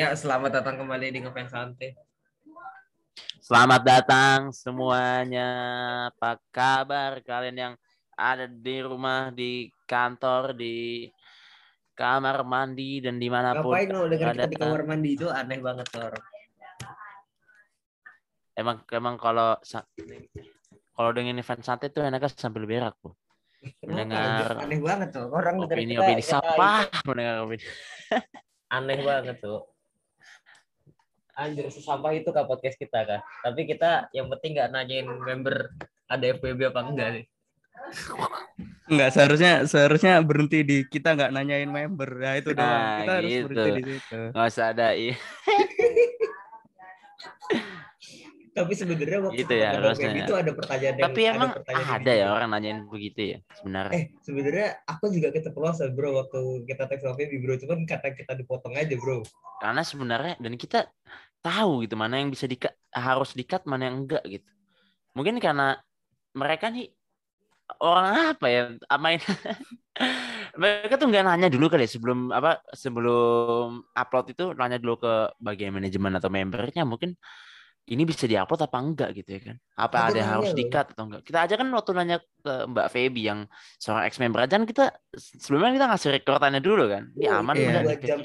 Ya, selamat datang kembali di Ngefans Santai. Selamat datang semuanya. Apa kabar kalian yang ada di rumah, di kantor, di kamar mandi dan di mana pun Ngapain lo denger kita di kamar mandi itu aneh banget orang. Emang emang kalau kalau dengan event santai tuh enaknya sambil berak, Bu. Mendengar aneh banget tuh orang Opini opini siapa? Mendengar opini. aneh banget tuh. Anjir sesampah itu kah podcast kita kah? Tapi kita yang penting nggak nanyain member ada FPB apa enggak nih. Enggak, seharusnya seharusnya berhenti di kita nggak nanyain member. Ya itu doang. Nah, kita harus gitu. berhenti di situ. Nggak usah ada i- Tapi sebenarnya waktu Gitu ya, harusnya. itu ada pertanyaan yang Tapi emang pertanyaan yang ada ya gitu. orang nanyain begitu ya sebenarnya. Eh, sebenarnya aku juga keceplosan bro waktu kita teks FPB bro, cuman kata kita dipotong aja bro. karena sebenarnya dan kita tahu gitu mana yang bisa di harus dikat mana yang enggak gitu mungkin karena mereka nih orang apa ya main mereka tuh nggak nanya dulu kali ya, sebelum apa sebelum upload itu nanya dulu ke bagian manajemen atau membernya mungkin ini bisa diupload apa enggak gitu ya kan apa Aku ada harus loh. dikat atau enggak kita aja kan waktu nanya ke Mbak Feby yang seorang ex member aja kan kita sebelumnya kita ngasih rekordannya dulu kan ini Oh, aman iya. enggak jam.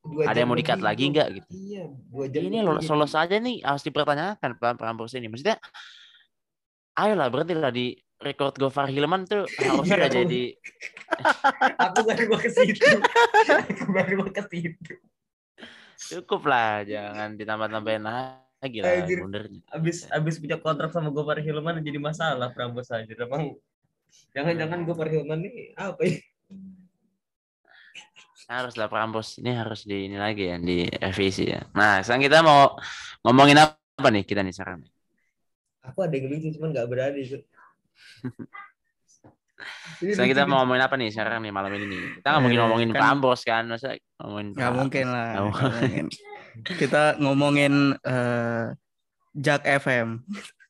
Dua ada yang mau dikat lagi enggak gitu Iya, dua jam. ini lolos jadi. lolos aja nih harus dipertanyakan pelan perampus ini maksudnya ayolah berhenti lah di record Gofar Hilman tuh harusnya Iya, udah aku- jadi Aku baru mau ke situ. Aku baru mau ke situ. cukup lah jangan ditambah-tambahin lagi lah Anjir. mundernya Abis abis punya kontrak sama Gopar Hilman jadi masalah Prambos aja. Emang jangan-jangan Gopar Hilman nih apa ya? Harus lah perampus ini harus di ini lagi ya di revisi ya nah sekarang kita mau ngomongin apa nih kita nih sekarang Aku ada yang lucu cuman nggak berani. Sekarang kita mau ngomongin apa nih sekarang nih malam ini nih kita nggak mungkin Eh, ngomongin kan- perampus kan masa ngomongin Nggak mungkin lah. Mungkin. Kita ngomongin eh Jak FM.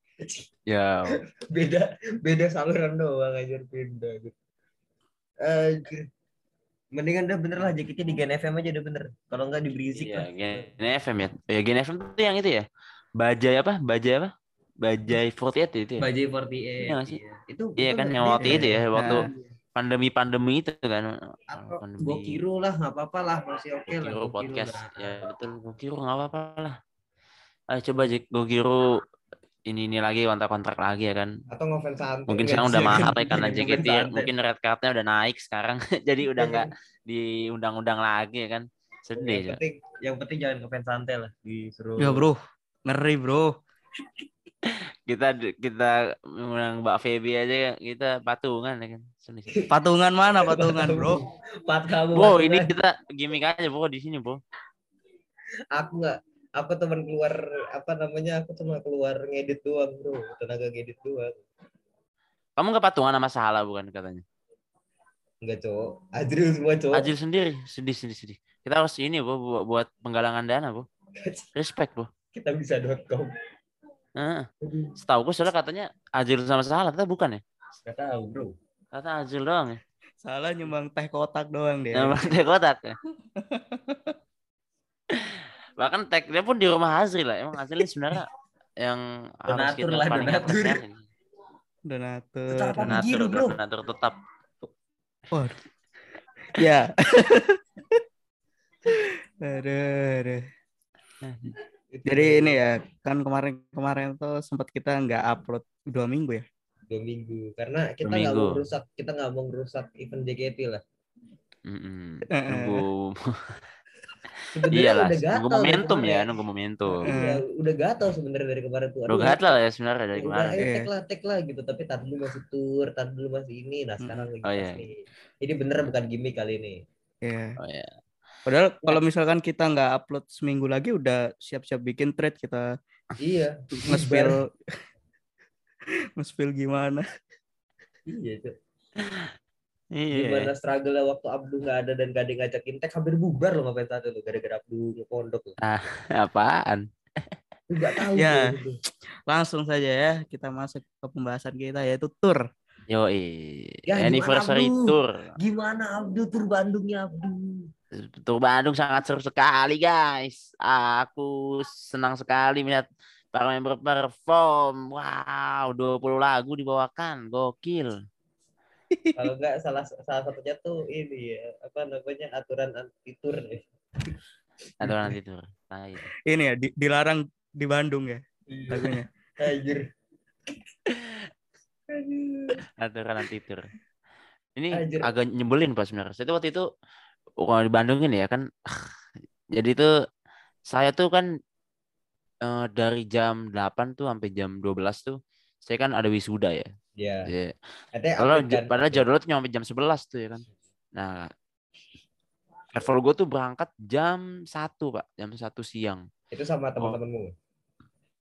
ya beda beda saluran doang aja beda gitu. Mendingan udah bener lah jaketnya di Gen FM aja udah bener. Kalau nggak di Berisik Iya, lah. Gen FM ya. Ya Gen FM tuh yang itu ya. Bajai apa? Bajai apa? Bajai 48 itu ya. Bajai 48. Iya sih? Itu Iya itu kan nggak- yang waktu itu ya, waktu Nah, pandemi-pandemi itu kan. Pandemi. gue kira lah nggak apa-apa lah masih oke lah Gokiro Gokiro podcast. lah. Ya betul, Gokiro nggak apa-apa lah. Ayo coba Gokiro ini ini lagi kontrak-kontrak lagi ya kan. atau ngefans santai Mungkin sekarang udah mahal ya karena JKT santai. mungkin red cardnya udah naik sekarang. Jadi udah nggak diundang-undang lagi ya kan. Sedih yang ya. penting yang penting jangan ngefans santai lah disuruh ya bro, ngeri bro. Kita kita mengundang Mbak Feby aja kita patungan ya kan. Sedih. Patungan mana patungan bro? Pat kamu Bro, patungan. ini kita gimmick aja bro di sini bro. aku nggak aku teman keluar apa namanya aku cuma keluar ngedit doang bro tenaga ngedit doang Kamu nggak patungan sama Salah bukan katanya? Enggak cowok Ajril semua cowok Ajil sendiri, sedih sedih sedih. Kita harus ini bro buat, buat penggalangan dana bro. Respect bro. kita bisa com Heeh. Setahu gue soalnya katanya Ajil sama Salah, kita bukan ya? nggak tahu bro Kata Ajil doang ya. Salah nyumbang teh kotak doang dia. Yang teh kotak ya. Bahkan tag dia pun di rumah Azril lah. Emang ini sebenarnya yang harus Donatur kita lah, paling donatur. apresiasi. Donatur. Tetap? Donatur, bro. donatur tetap. Waduh. Ya. aduh, aduh. Jadi ini ya, kan kemarin-kemarin tuh sempat kita nggak upload dua minggu ya. dua minggu karena kita nggak mau merusak kita nggak mau merusak event JKT lah. Eh, Nunggu Iyalah, udah nunggu gatal dari momentum ya, kemarin. nunggu momentum. Eh. udah udah gatal sebenarnya dari kemarin tuh Udah gatel ya sebenarnya dari ya udah kemarin. ayo Iya. tek lah tek lah gitu tapi tadi dulu masih tour tadi dulu masih ini nah sekarang lagi Oh, iya. nih ini bener bukan gimmick kali ini Iya. Oh ya. Padahal kalau misalkan kita nggak upload seminggu lagi udah siap-siap bikin thread kita iya nge-spill nge-spill gimana. iya Cuk. Iya. gimana struggle waktu Abdu nggak ada dan gak ada ngajakin tag hampir bubar loh ngapain saat itu gara-gara Abdu ke pondok loh Apaan? Lu nggak tahu Ya. bro, itu. Langsung saja ya kita masuk ke pembahasan kita yaitu tour. Yoi. Ya, gimana, Anniversary Abdu? tour. gimana Abdu tur Bandungnya Abdu Tour Bandung sangat seru sekali guys. Aku senang sekali melihat para member perform. Wow, 20 lagu dibawakan. Gokil. Kalau enggak salah salah satunya tuh ini ya, apa namanya aturan anti tour nih. Aturan anti tour. Nah, itu. Ini ya di- dilarang di Bandung ya Iya. lagunya. Anjir. Aturan anti tour. Ini Anjir. agak nyebelin pas sebenarnya. Saya tuh waktu itu kalau di Bandung ini ya kan. Jadi tuh saya tuh kan eh, dari jam 8 tuh sampai jam 12 tuh saya kan ada wisuda ya. Iya. Iya. Katanya Kalau padahal jadwalnya cuma sampai jam 11 tuh ya kan. Nah, travel gue tuh berangkat jam 1, Pak. Jam 1 siang. Itu sama teman-temanmu.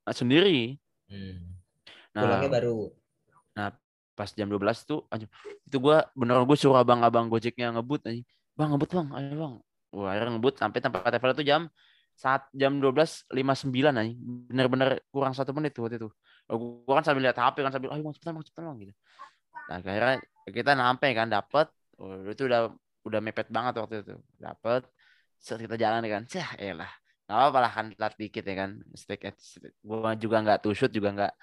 Nah, sendiri. Hmm. Nah, Pulangnya baru. pas jam 12 tuh itu gua beneran gue suruh abang-abang Gojeknya ngebut anjing. Bang ngebut bang, ayo bang. Wah, akhirnya ngebut sampai tempat travel itu jam saat jam 12.59 anjing. Bener-bener kurang satu menit tuh waktu itu. Gua kan sambil lihat HP kan sambil ayo bang cepetan bang cepetan bang gitu. Nah, akhirnya kita nyampe kan dapat oh, itu udah udah mepet banget waktu itu. Dapat saat kita jalan kan. Cah, elah. Gak apa-apa lah kan telat dikit ya kan. Stick at, gua juga nggak two shoot juga nggak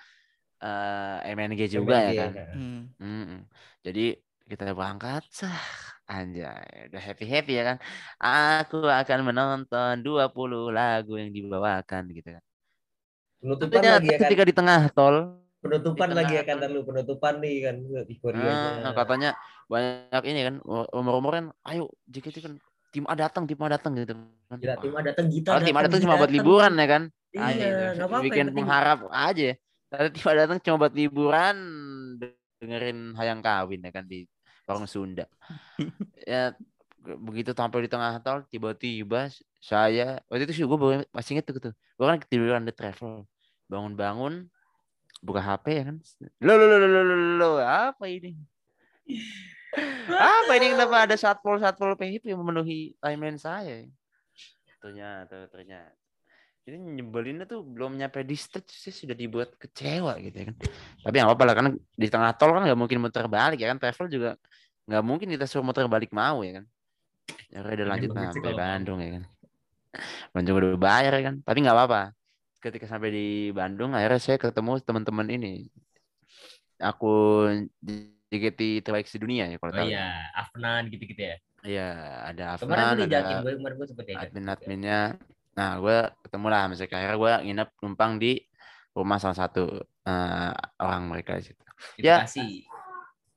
eh MNG juga ya MNG, kan. nah. Hmm. Mm-mm. Jadi kita berangkat, sah, anjay, udah happy happy ya kan. Aku akan menonton 20 lagu yang dibawakan gitu kan. Penutupan Ternyata lagi ya kan. ketika di tengah tol, Penutupan di lagi ya tengah kan lalu penutupan nih kan di Korea. ah, katanya banyak ini kan, umur-umur kan, ayo JKT kan tim A datang, tim A datang gitu kan. Gila tim A datang kita. Kalau tim A datang cuma buat liburan ya kan. Ah, Iya, gitu. nggak apa-apa. Bikin pengharap aja. Tapi tim A datang cuma buat liburan, dengerin hayang kawin ya kan di warung Sunda. ya begitu tampil di tengah tol tiba-tiba saya waktu itu sih gue masih inget tuh tuh. Gue kan ketiduran di travel. Bangun-bangun buka HP ya kan. Lo lo lo lo lo lo, apa ini? Apa ini kenapa ada satpol satpol PHP yang memenuhi timeline saya? Ternyata ternyata. Jadi nyebelinnya tuh belum nyampe di stage sih sudah dibuat kecewa gitu ya kan. Tapi nggak apa-apa lah karena di tengah tol kan nggak mungkin muter balik ya kan. Travel juga nggak mungkin kita suruh muter balik mau ya kan ya udah Ya, lanjut sampai kalau mau. Bandung ya kan Bandung udah bayar ya kan tapi nggak apa-apa ketika sampai di Bandung akhirnya saya ketemu teman-teman ini aku JKT terbaik di dunia ya kalau Oh tahu iya, Afnan gitu-gitu ya. Iya, ada Kemarin Afnan, di ada gue kemarin gue sempet ya. admin-adminnya. Nah, gue ketemu lah mereka. Akhirnya gue nginep numpang di rumah salah satu eh, orang mereka di situ. ya.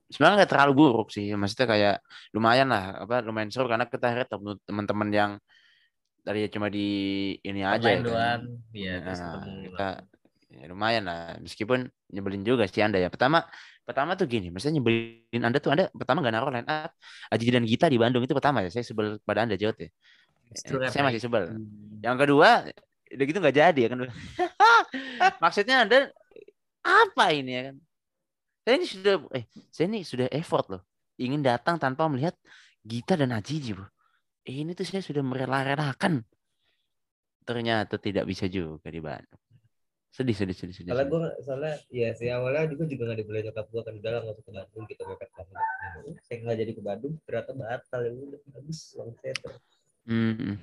Sebenarnya nggak terlalu buruk sih, maksudnya kayak lumayan lah, apa lumayan seru karena kita akhirnya ketemu teman-teman yang tadi cuma di ini aja Online ya kan. Iya, Nah, kita ya lumayan lah, meskipun nyebelin juga sih anda ya. Pertama, pertama tuh gini, maksudnya nyebelin anda tuh anda pertama gak naruh line up Aji dan Gita di Bandung itu pertama ya, saya sebel pada anda jawab ya. Eh, saya apa masih ya? sebel. Hmm. Yang kedua, udah gitu nggak jadi ya kan. Maksudnya Anda apa ini ya kan? Saya ini sudah eh saya ini sudah effort loh. Ingin datang tanpa melihat Gita dan Ajiji, Bro. Ini tuh saya sudah merela-relakan. Ternyata tidak bisa juga di Bandung. Sedih, sedih, sedih, sedih. Soalnya gue, soalnya ya si awalnya juga juga nggak dibolehin nyokap gue kan udah lah ke Bandung kita mepet banget. Saya nggak jadi ke Bandung ternyata batal ya udah habis uang saya Hmm.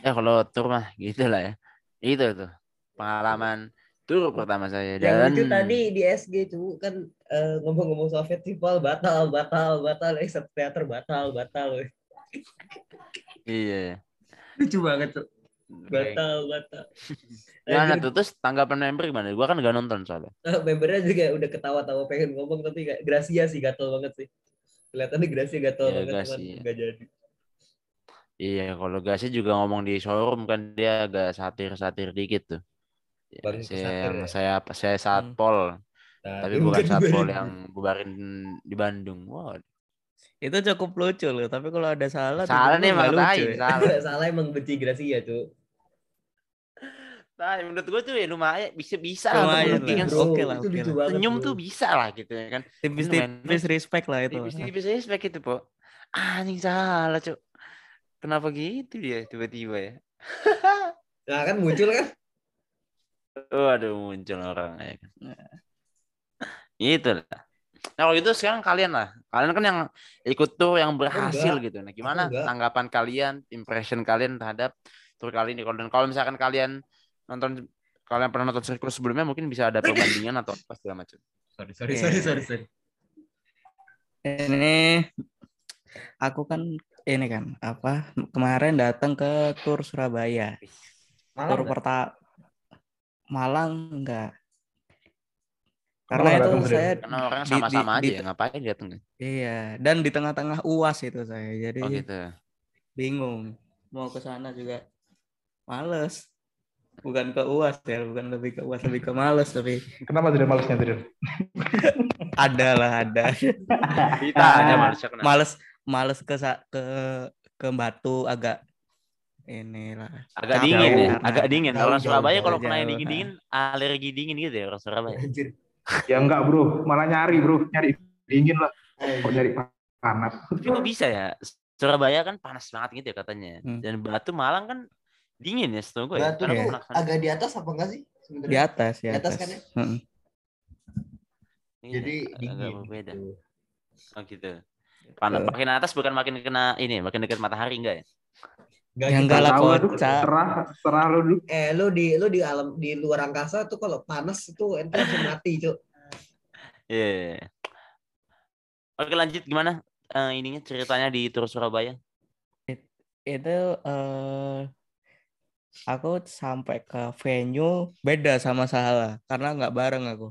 Ya kalau tur mah gitu lah ya. Itu tuh pengalaman tur pertama saya Yang dan lucu tadi di SG cu kan eh, ngomong-ngomong soal festival batal batal batal eh satu teater batal batal weh. iya. lucu banget tuh batal batal Gimana Anjir, tuh terus tanggapan member gimana? Gua kan nggak nonton soalnya. membernya juga udah ketawa-tawa pengen ngomong tapi gak, Gracia sih gatel banget sih kelihatannya Gracia gatel Iya, banget cuman Gracia. nggak jadi Iya, kalau Gasnya juga ngomong di showroom kan dia agak satir-satir dikit tuh. Ya, Bang saya ya? saya saya satpol, Nah, tapi bukan satpol dibayarin. yang bubarin di Bandung. Wah, Itu cukup lucu loh, tapi kalau ada salah salah nih nggak emang lucu tai, ya. salah. salah emang benci Gracia tuh Tai, menurut gue tuh ya lumayan bisa bisa lah untuk lah. membuktikan Bro, Bro, Oke lah, itu oke lucu lah. banget, senyum bro. tuh bisa lah gitu ya kan. Tipis-tipis respect lah itu. Tipis-tipis respect itu, Po. Anjing salah, Cuk. Kenapa gitu dia tiba-tiba ya? nah kan muncul kan Waduh, muncul orang ya kan. Itu lah. Nah kalau gitu sekarang kalian lah. Kalian kan yang ikut tour yang berhasil enggak. gitu. Nah gimana enggak. tanggapan kalian, impression kalian terhadap tour kali ini? Kalau dan kalau misalkan kalian nonton kalian pernah nonton sirkus sebelumnya mungkin bisa ada perbandingan atau apa segala macam. Sorry, sorry, sorry, sorry, sorry. Ini aku kan ini kan apa kemarin datang ke tur Surabaya. Tur nggak? pertama Malang enggak. Karena itu saya Karena orang sama-sama aja di- ya, ngapain datang? iya dan di tengah-tengah UAS itu saya. Jadi Oh gitu. bingung mau ke sana juga males. Bukan ke UAS ya, bukan lebih ke UAS, lebih ke males tapi Kenapa tidak malesnya tidak? ada lah ada. Kita aja manusia kena. males males ke ke ke Batu agak inilah Agak capek dingin ya, agak dingin. jauh, Orang Surabaya jauh, kalau kena yang dingin-dingin, alergi dingin gitu ya orang Surabaya. Anjir. Ya enggak bro, malah nyari bro, nyari dingin lah. Kok nyari panas? Tapi kok bisa ya? Surabaya kan panas banget gitu ya katanya. Hmm. Dan Batu Malang kan dingin ya setahu gue ya. Batu ke sana. agak di atas apa enggak sih? di sebenarnya? atas di Di atas atas, kan ya? Mm-mm. Iya, Jadi agak dingin. berbeda. gitu. Oh gitu. Panas makin atas bukan makin kena ini, makin dekat matahari enggak ya? Enggak Ya gitu. aduh, kocak Serah, serah lu dulu. Eh lu di lu di alam di luar angkasa tuh kalau panas itu ente langsung mati, Cuk. Iya. iya, iya. Oke lanjut gimana eh, ininya ceritanya di Tur Surabaya? itu eh aku sampai ke venue beda sama Sahala karena nggak bareng aku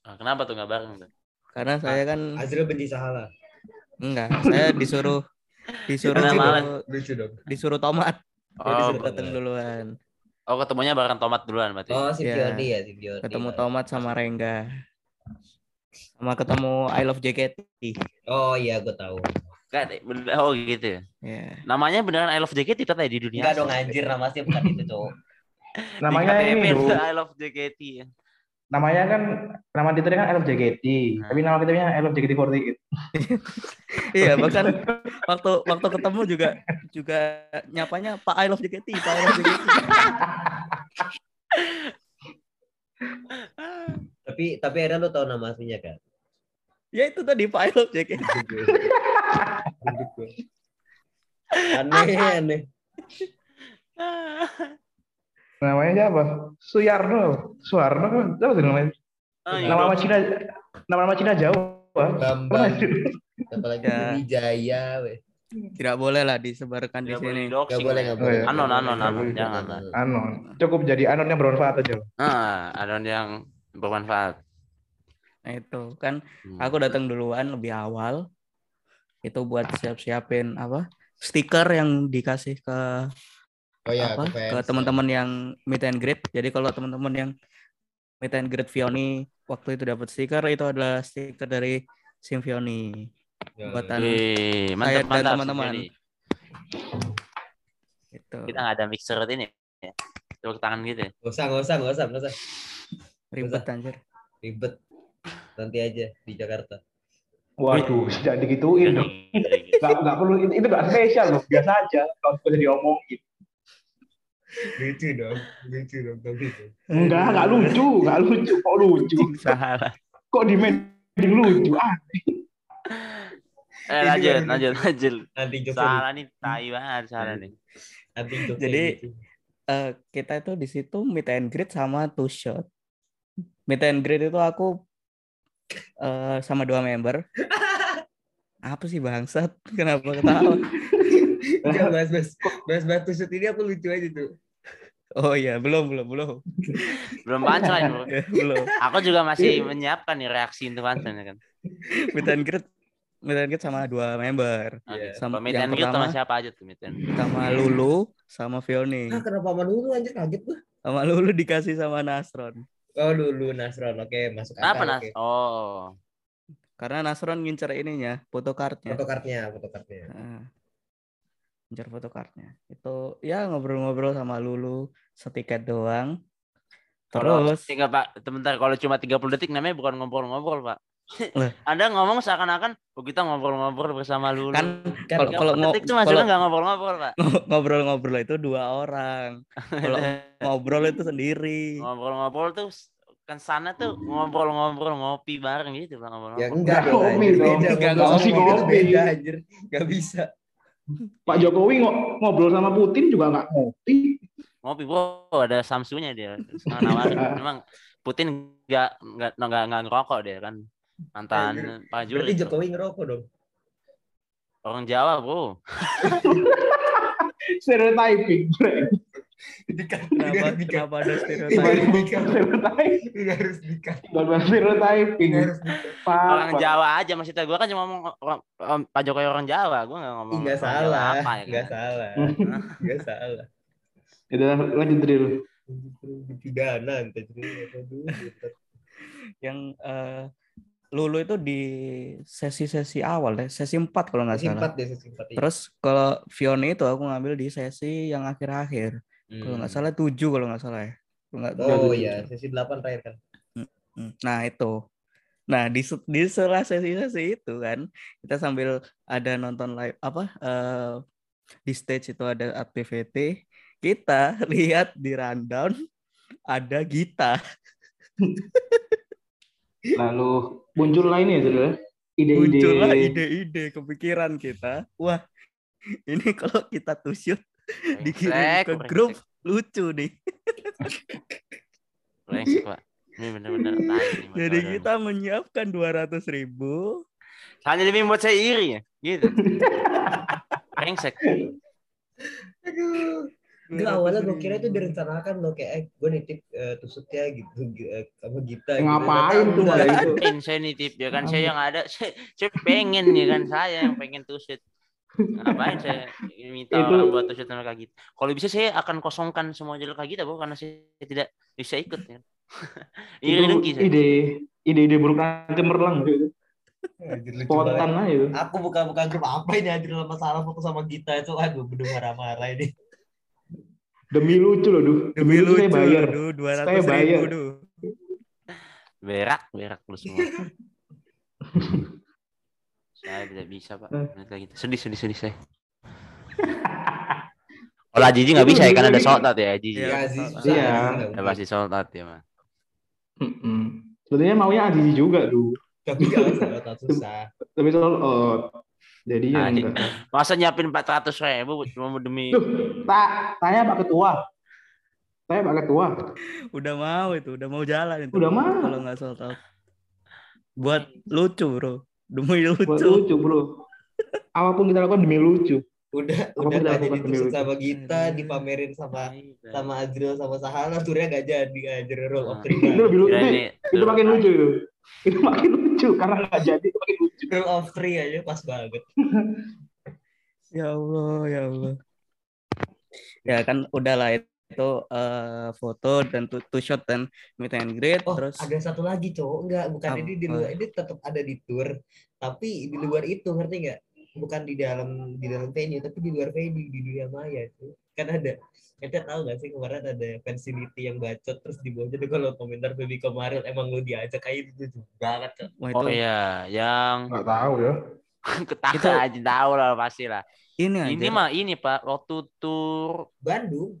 Ah, kenapa tuh nggak bareng tuh? karena saya kan Azril benci Sahala. enggak saya disuruh disuruh Karena malas. Lucu dong. disuruh tomat Jadi Oh, suruh datang duluan oh ketemunya bareng Tomat duluan berarti. Oh, si Iya. Fiodi ya, si Fiodi. ketemu tomat sama Rengga sama ketemu I Love JKT Oh iya, gue tahu. Enggak, oh gitu ya. ya Namanya beneran I Love JKT katanya di dunia. Enggak dong anjir nama sih bukan itu, Cuk. Namanya ini I Love JKT ya. Namanya kan nama Twitternya kan love JKT, Nah. tapi nama Twitternya I love JKT48. iya bahkan waktu waktu ketemu juga juga nyapanya Pak I Love JKT Pak I Love JKT Tapi tapi akhirnya lu tahu nama aslinya kan? ya itu tadi Pak I Love JKT aneh aneh. Namanya siapa? Suyarno. Suharno kan? Siapa tuh namanya? Oh, iya. Nama-nama Cina, nama-nama Cina Jawa. Bambang. Apalagi Ya. Wijaya, weh. tidak boleh lah disebarkan di sini Nggak boleh, nggak Oh, boleh. iya. Anon, anon, anon, jangan. Anon. Cukup jadi anon yang bermanfaat aja. Ah, anon yang bermanfaat. nah itu kan Hmm. aku datang duluan lebih awal itu buat siap-siapin apa stiker yang dikasih ke Oh ya, apa ke teman-teman yang meet and greet jadi kalau teman-teman yang meet and greet Vioni waktu itu dapat stiker itu adalah stiker dari Symphony Ya. buatan saya mantap, dan teman-teman. Itu Kita nggak ada mixer ini ya. Tepuk tangan gitu ya. Nggak usah, nggak usah, nggak usah, nggak usah. ribet anjir Ribet. Nanti aja di Jakarta. Waduh, sejak digituin dong. Ngeri, ngeri. Nggak, nggak perlu, itu nggak spesial loh. Biasa aja. Kalau bisa diomongin. Lucu dong, lucu dong tapi itu. Enggak, nggak lucu. Nggak lucu. Kok lucu? salah Kok di mending lucu? Ah, Eh lanjut, lanjut, lanjut. Nanti Salah nih, tai banget salah nih. Nanti Jadi-. Eh, kita itu di situ meet and greet sama two shot meet and greet itu aku eh, sama dua member apa sih bangsat kenapa ketawa Enggak, bahas bahas bahas bahas tusuk ini aku lucu aja tuh. oh iya belum belum belum Belum punchline, bro. Ya, belum Aku juga masih menyiapkan nih reaksi untuk punchline kan. meet and greet meet and greet sama dua member Oke. Iya. Sama- meet and greet sama siapa aja tuh meet and greet? sama Lulu sama Vioni Ah, kenapa sama dulu anjir kaget gua. sama Lulu dikasih sama Nasron Oh, dulu Nasron. Oke, masuk Kenapa akal. Nas? Oke. Oh. karena Nasron ngincer ininya photocardnya Fotokartnya, fotokartnya. Heeh. Ngincer photocardnya itu ya ngobrol-ngobrol sama Lulu setiket doang terus Enggak, Pak. Sebentar kalau cuma 30 detik namanya bukan ngobrol-ngobrol, Pak. Anda ngomong seakan-akan oh, kita ngobrol-ngobrol bersama Lulu. kan Kan kalau kalau ngo- detik itu maksudnya nggak ngobrol-ngobrol, Pak. ngobrol-ngobrol itu dua orang kalau ngobrol itu sendiri Ngobrol-ngobrol tuh kan sana tuh ngobrol-ngobrol ngopi bareng gitu bang ngobrol. Ya enggak. Ngopi dong. Enggak, ngobrol ngopi, ngopi. beda anjir. Enggak bisa. Pak Jokowi ngo- ngobrol sama Putin juga nggak ngopi. ngopi bro ada samsunya dia. Memang Putin nggak nggak nggak nggak ngerokok dia kan. Mantan Pak Berarti Juri Jokowi ngerokok dong. orang Jawa bro Stereotyping. Kenapa, kenapa ada stereotip? harus. Stereotyping. Ini harus stereotyping. Ini harus. Pak, orang. Jawa aja maksudnya gue kan cuma ngomong orang, Pak Jokowi orang Jawa gue nggak ngomong Enggak orang Jawa salah. apa ya Enggak kan? salah. Enggak salah. Udah lanjut drill. Aduh, bener. Yang eh, Lulu itu di sesi-sesi awal deh, sesi 4 kalau nggak salah. Simpat deh, simpat. iya. Terus kalau Vione itu aku ngambil di sesi yang akhir-akhir. Kalau nggak salah 7 kalau nggak salah ya. Kalau nggak- Oh iya, sesi 8 terakhir kan. Hmm, Nah itu. Nah di di sela sesi-sesi itu kan kita sambil ada nonton live apa eh, di stage itu ada activity kita lihat di rundown ada Gita. Lalu muncul lainnya drill. ya? Ide-ide. Muncullah ide-ide kepikiran kita. Wah ini kalau kita tuh shoot dikirim ke brengsek. grup lucu nih. Brengsek, Pak. Ini nih, Jadi kita menyiapkan 200 ribu. hanya demi membuat saya iri ya gitu brengsek Aduh. Enggak awalnya gue kira itu direncanakan loh kayak eh, gue nitip eh, tusuknya gitu eh, sama Gita. gitu. Ngapain Ternyata tuh itu? Ngapain saya nitip ya kan saya yang ada saya, saya pengen ya kan saya yang pengen tusut ngapain saya minta Itu- orang buat tusut sama kak Gita kalau bisa saya akan kosongkan semua jalur kak Gita bu karena saya tidak bisa ikut ya Itu dengki saya ide ide-ide buruk nanti merlang gitu. Lucu Spontan aja itu. Aku buka-buka grup apa ini anjir masalah foto sama Gita itu aduh bener marah-marah ini. Demi lucu loh, Duh. Demi lucu, saya bayar. aduh, 200 Saya bayar. ribu, duh. berak berak lu semua saya tidak bisa pak Eh. Gitu. sedih sedih sedih saya kalau Jiji nggak bisa ya kan ada solat ya Jiji Iya, Ya. Iya. Ya mungkin. pasti solat ya Mm-mm. Sebenarnya maunya Azizi juga, Duh. Tapi tak susah. Tapi soal oh, jadinya Anjing. enggak. masa nyiapin 400 ribu cuma demi Duh, tak, saya Pak Ketua. Saya Pak Ketua. Udah mau itu, udah mau jalan itu. Udah mau. Kalau nggak sold out. Buat lucu, bro. Demi Buat lucu. lucu, Bro. Apa pun kita lakukan demi lucu. Udah Apa udah kita nggak jadi sama Gita, dipamerin sama sama Azril sama Sahala, turnya gak jadi anjir roll of three. Itu lebih lucu. Itu, ini itu makin lucu itu. Itu makin lucu karena nggak jadi itu makin lucu. Roll of three aja pas banget. Ya Allah, ya Allah. Ya kan udahlah itu eh, foto dan two, two shot dan meet and greet Oh, terus ada satu lagi cowok enggak, bukan Apa? ini di luar ini tetap ada di tour, tapi di luar itu ngerti nggak? Bukan di dalam di dalam venue, tapi di luar venue di dunia maya itu. Kan ada Ente tahu gak sih kemarin ada fansility yang bacot terus di bawahnya tuh kalau komentar baby kemarin emang lu diajak kayak itu lucu banget Cok. wah itu oh iya yang Nggak tahu ya. ketawa Itu- aja tahu lah pasti lah ini ini aja. mah ini pak waktu tur Bandung.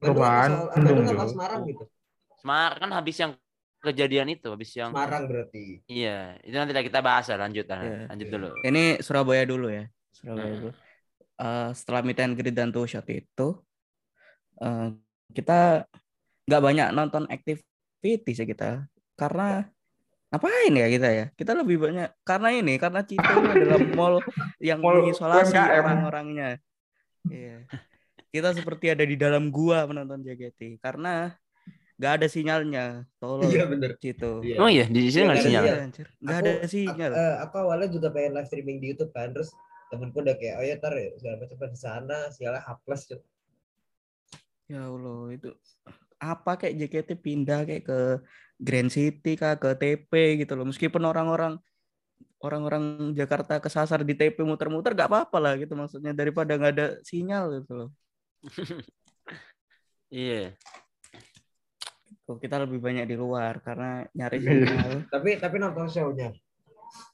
Ke Bandung apa. Semarang gitu? Semarang kan habis yang kejadian itu habis yang Semarang berarti. iya itu nanti lah kita bahas lah lanjut lah Iya. lanjut dulu Ini Surabaya dulu ya. Surabaya Hmm. dulu. Eh, setelah meet and greet dan two shot itu eh, kita nggak banyak nonton activity sih kita karena ngapain ya kita ya kita lebih banyak karena ini karena Cito adalah mall yang Mall mengisolasi orang-orangnya iya kita seperti ada di dalam gua menonton JKT karena nggak ada sinyalnya. Tolong Iya bener. Cito Iya. oh iya di sini Iya, nggak ada sinyal. nggak Aku- ada Aku, sinyal eh, aku awalnya juga pengen live streaming di YouTube kan, terus temenku udah kayak, oh ya tar ya, segala macam di sana, sialnya H plus. Ya Allah itu apa kayak JKT pindah kayak ke Grand City kah ke TP gitu loh. Meskipun orang-orang orang-orang Jakarta kesasar di TP muter-muter gak apa-apa lah gitu maksudnya. Daripada nggak ada sinyal gitu loh iya Kok kita lebih banyak di luar karena nyari Iya. sinyal Tapi tapi nonton show-nya.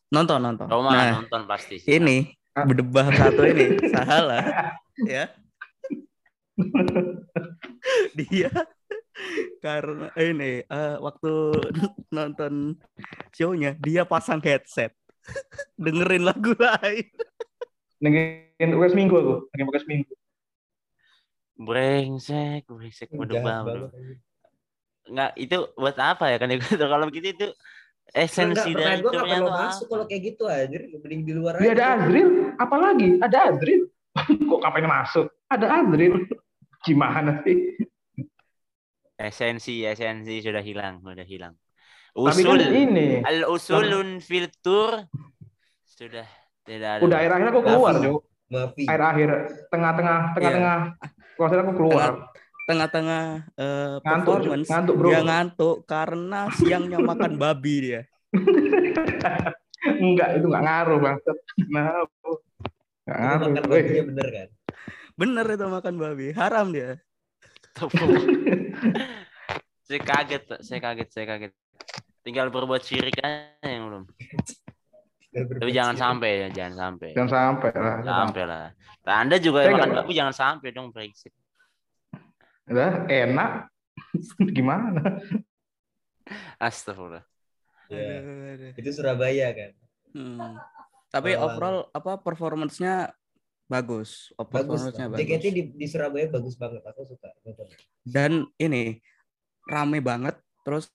nonton nonton Roma nah nonton pasti ini berdebah satu ini salah ya dia Karena ini eh, waktu nonton show-nya dia pasang headset. Dengerin lagu lain. Dengerin UKS minggu aku, dengerin UKS minggu. Brengsek, brengsek anjing. Nggak, itu buat apa ya kan kalau begitu itu esensi Enggak, dari gue lo tuh masuk kalau kayak gitu aja mending di luar aja. ada Azril, apalagi ada Azril. Kok kapan masuk? Ada Azril. Gimana sih? Esensi, esensi sudah hilang, sudah hilang. Tapi kan Usul, ini, al usulun fil tur sudah tidak ada. udah akhir-akhir aku keluar. Jo. Mafi. Akhir-akhir, tengah-tengah, tengah-tengah. Kalau aku keluar. Tengah-tengah eh, Ngantuk, performance Ngantuk, bro. dia ngantuk karena siangnya makan babi dia. Enggak, itu enggak ngaruh, Bang. Nah, enggak Itu ngaruh. makan Woi, babinya bener kan? Bener itu makan babi, haram dia. saya kaget, saya kaget, saya kaget. Tinggal berbuat syirik aja yang belum. Tapi jangan sampai ya, jangan sampai. Jangan sampai lah. Sampai lah. Nah, anda juga Saya makan babi jangan sampai dong brengsek. Udah, enak. Gimana? Astagfirullah. Ya, itu Surabaya kan. Hmm. Tapi Malang. overall apa performance-nya bagus. Oh, Bagus. Performance-nya bagus. JKT di, di Surabaya bagus banget. Aku suka. Dan ini rame banget terus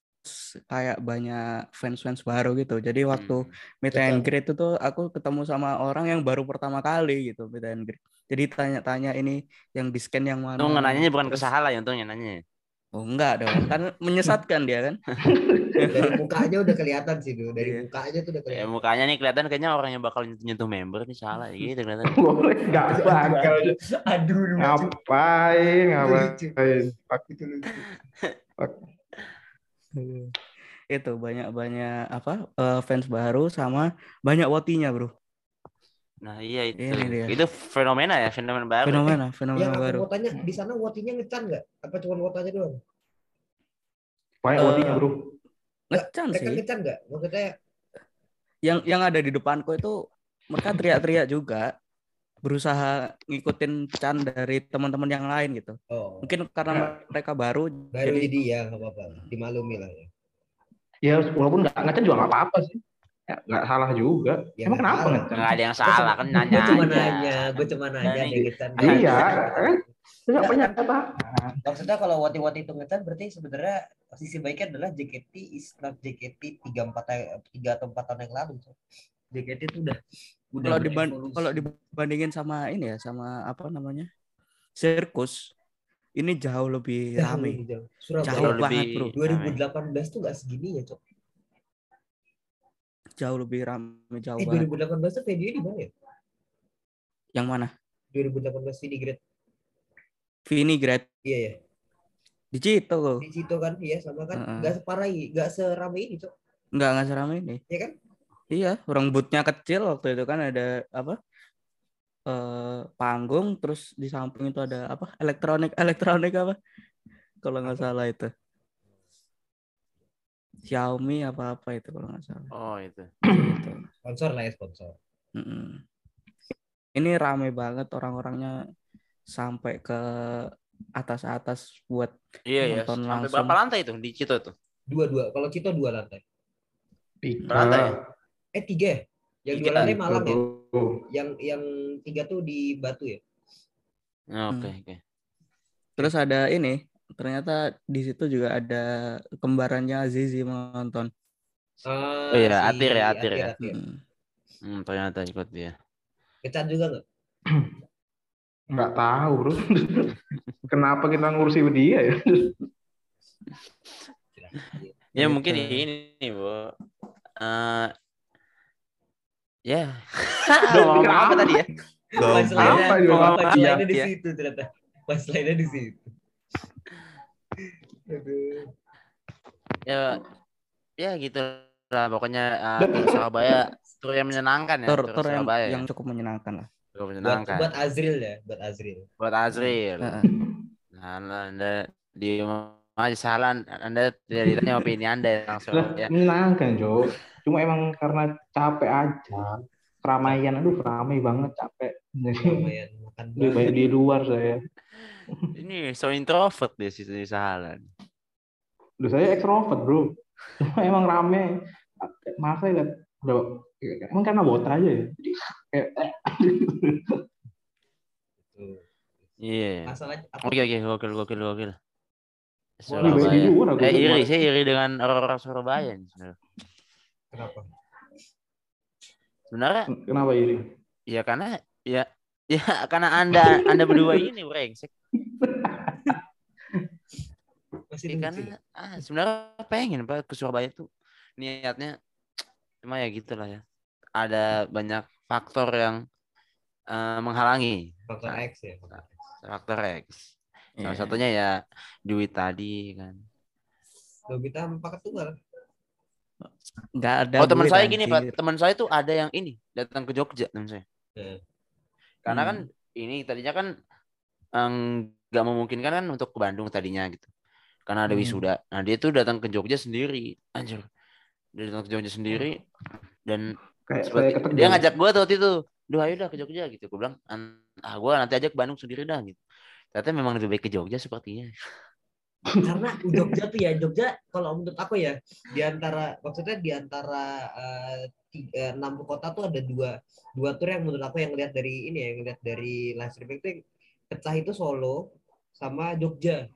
kayak banyak fans-fans baru gitu. Jadi waktu Hmm. meet Betul. and greet itu tuh aku ketemu sama orang yang baru pertama kali gitu meet and greet. Jadi tanya-tanya ini yang di scan yang mana. Itu nanyanya bukan ke Terus- Sahala ya untungnya nanya. Oh enggak dong, kan menyesatkan dia kan. Dari mukanya udah kelihatan sih tuh. Dari Iya. mukanya tuh udah Ya kelihatan. mukanya nih kelihatan kayaknya orang yang bakal nyentuh member nih salah gitu kelihatan. Enggak bakal. Aduh. Ngapain, ngapain. Itu lucu. itu banyak-banyak apa eh, fans baru sama banyak wotinya, Bro. Nah iya itu. Ini dia. Itu fenomena ya, fenomena baru. Fenomena, Yang fenomena aku baru. mau tanya, di sana wotinya ngecan nggak? Apa cuma wotanya doang? Banyak Eh, wotinya, bro. Ngecan sih. ngecan nggak? Maksudnya Yang yang ada di depanku itu mereka teriak-teriak juga berusaha ngikutin can dari teman-teman yang lain gitu. oh, Mungkin karena mereka baru, baru jadi jadi ya nggak apa-apa. Dimaklumi lah ya. Ya, walaupun nggak ngecat juga nggak apa-apa sih. Ya, nggak salah juga. Ya, Emang kenapa salah. Nggak ada yang salah kan nanya Gue cuma nanya, gue cuma nanya Nah, ada yang ngecan. Iya, kan? Banyak kan- apa. Maksudnya kalau wati-wati itu ngecan berarti sebenarnya sisi baiknya adalah JKT is not JKT tiga empat tiga atau empat tahun yang lalu. so. JKT itu udah udah kalau diban kalau dibandingin sama ini ya sama apa namanya sirkus ini jauh lebih Jauh rame lebih jauh. Jauh Jauh banget, lebih bro. rame. 2018 tuh nggak segini ya, Cok. jauh lebih rame jauh Eh, banget 2018 tuh venue di mana ya? yang mana 2018 Vini Great. Vini Grad Iya ya. di situ kok Di situ kan, iya sama kan. Heeh. Nggak separah ini, nggak serame ini, Cok. nggak nggak serame ini Iya kan? Iya orang bootnya kecil waktu itu kan ada apa eh panggung terus di samping itu ada apa elektronik elektronik apa kalau nggak salah itu Xiaomi apa apa itu kalau nggak salah Oh itu. gitu. Sponsor lah ya, sponsor. Mm-mm. Ini rame banget orang-orangnya sampai ke atas-atas buat Iya ya. Nonton Sampai langsung. berapa lantai itu di Cito tuh? Dua-dua. Kalau Cito dua lantai. Berlantai ya? Eh, tiga ya? Yang Tiga. dua lantai Malang ya? Yang yang tiga tuh di Batu ya? Oh, Oke Hmm. oke. terus ada ini ternyata di situ juga ada kembarannya Azizi menonton. Ah, Oh iya, si Atir ya, Atir ya. Atir. Mm. Hmm, ternyata ikut dia. Kecan juga nggak? Nggak tahu, bro. Kenapa kita ngurusi dia ya? Ya mungkin Gitu. ini, Bu. Eh ya. Udah, Ngomong apa apa? tadi ya? Punchline-nya punchline-nya di Iya. situ ternyata. Punchline-nya di situ. Aduh. Ya ya gitu lah pokoknya tur Surabaya tur yang menyenangkan ya. Tur, Tur, tur yang, Surabaya. yang cukup menyenangkan lah. Buat, menyenangkan. buat Azril ya, buat Azril. buat Azril. Nah, anda di aja salah Anda tidak ditanya opini Anda langsung ya. menyenangkan, Jo. Cuma emang karena capek aja. Keramaian, aduh ramai banget, capek. Jadi, lebih baik di luar saya. Ini so introvert sih di Sahalan. Udah saya ekstrovert bro. Cuma emang rame. Masa ya udah emang karena wota aja ya. Jadi kayak Tuh. Iya. Apa? Oke oke gokil gokil gokil. Surabaya. Eh iri, saya iri dengan orang-orang Surabaya nih. Kenapa? Sebenarnya Kenapa ini? ya karena ya ya karena anda anda berdua ini brengsek. Masih Ya, karena ah, sebenarnya pengen pak ke Surabaya tuh niatnya cuma ya gitulah ya. Ada banyak faktor yang eh, menghalangi Faktor X ya. faktor X. faktor X. Salah Iya. satunya ya duit tadi kan. Lobita empat tunggal. Nggak ada oh teman saya gini pak, teman saya tuh ada yang ini datang ke Jogja teman saya. Hmm. Karena Hmm. kan ini tadinya kan em, nggak memungkinkan kan untuk ke Bandung tadinya gitu. Karena ada Hmm. wisuda. Nah dia tuh datang ke Jogja sendiri, anjir. Dia datang ke Jogja sendiri dan Kayak seperti Tegal. dia ngajak gua tuh waktu itu, duh ayo dah ke Jogja gitu. Gue bilang, "An- ah gua nanti aja ke Bandung sendiri dah gitu. Ternyata memang lebih baik ke Jogja sepertinya. Karena Jogja tuh ya Jogja kalau menurut aku ya di antara maksudnya di antara eh, tiga, enam kota tuh ada dua dua tur yang menurut aku yang lihat dari ini ya yang lihat dari live streaming itu pecah itu Solo sama Jogja.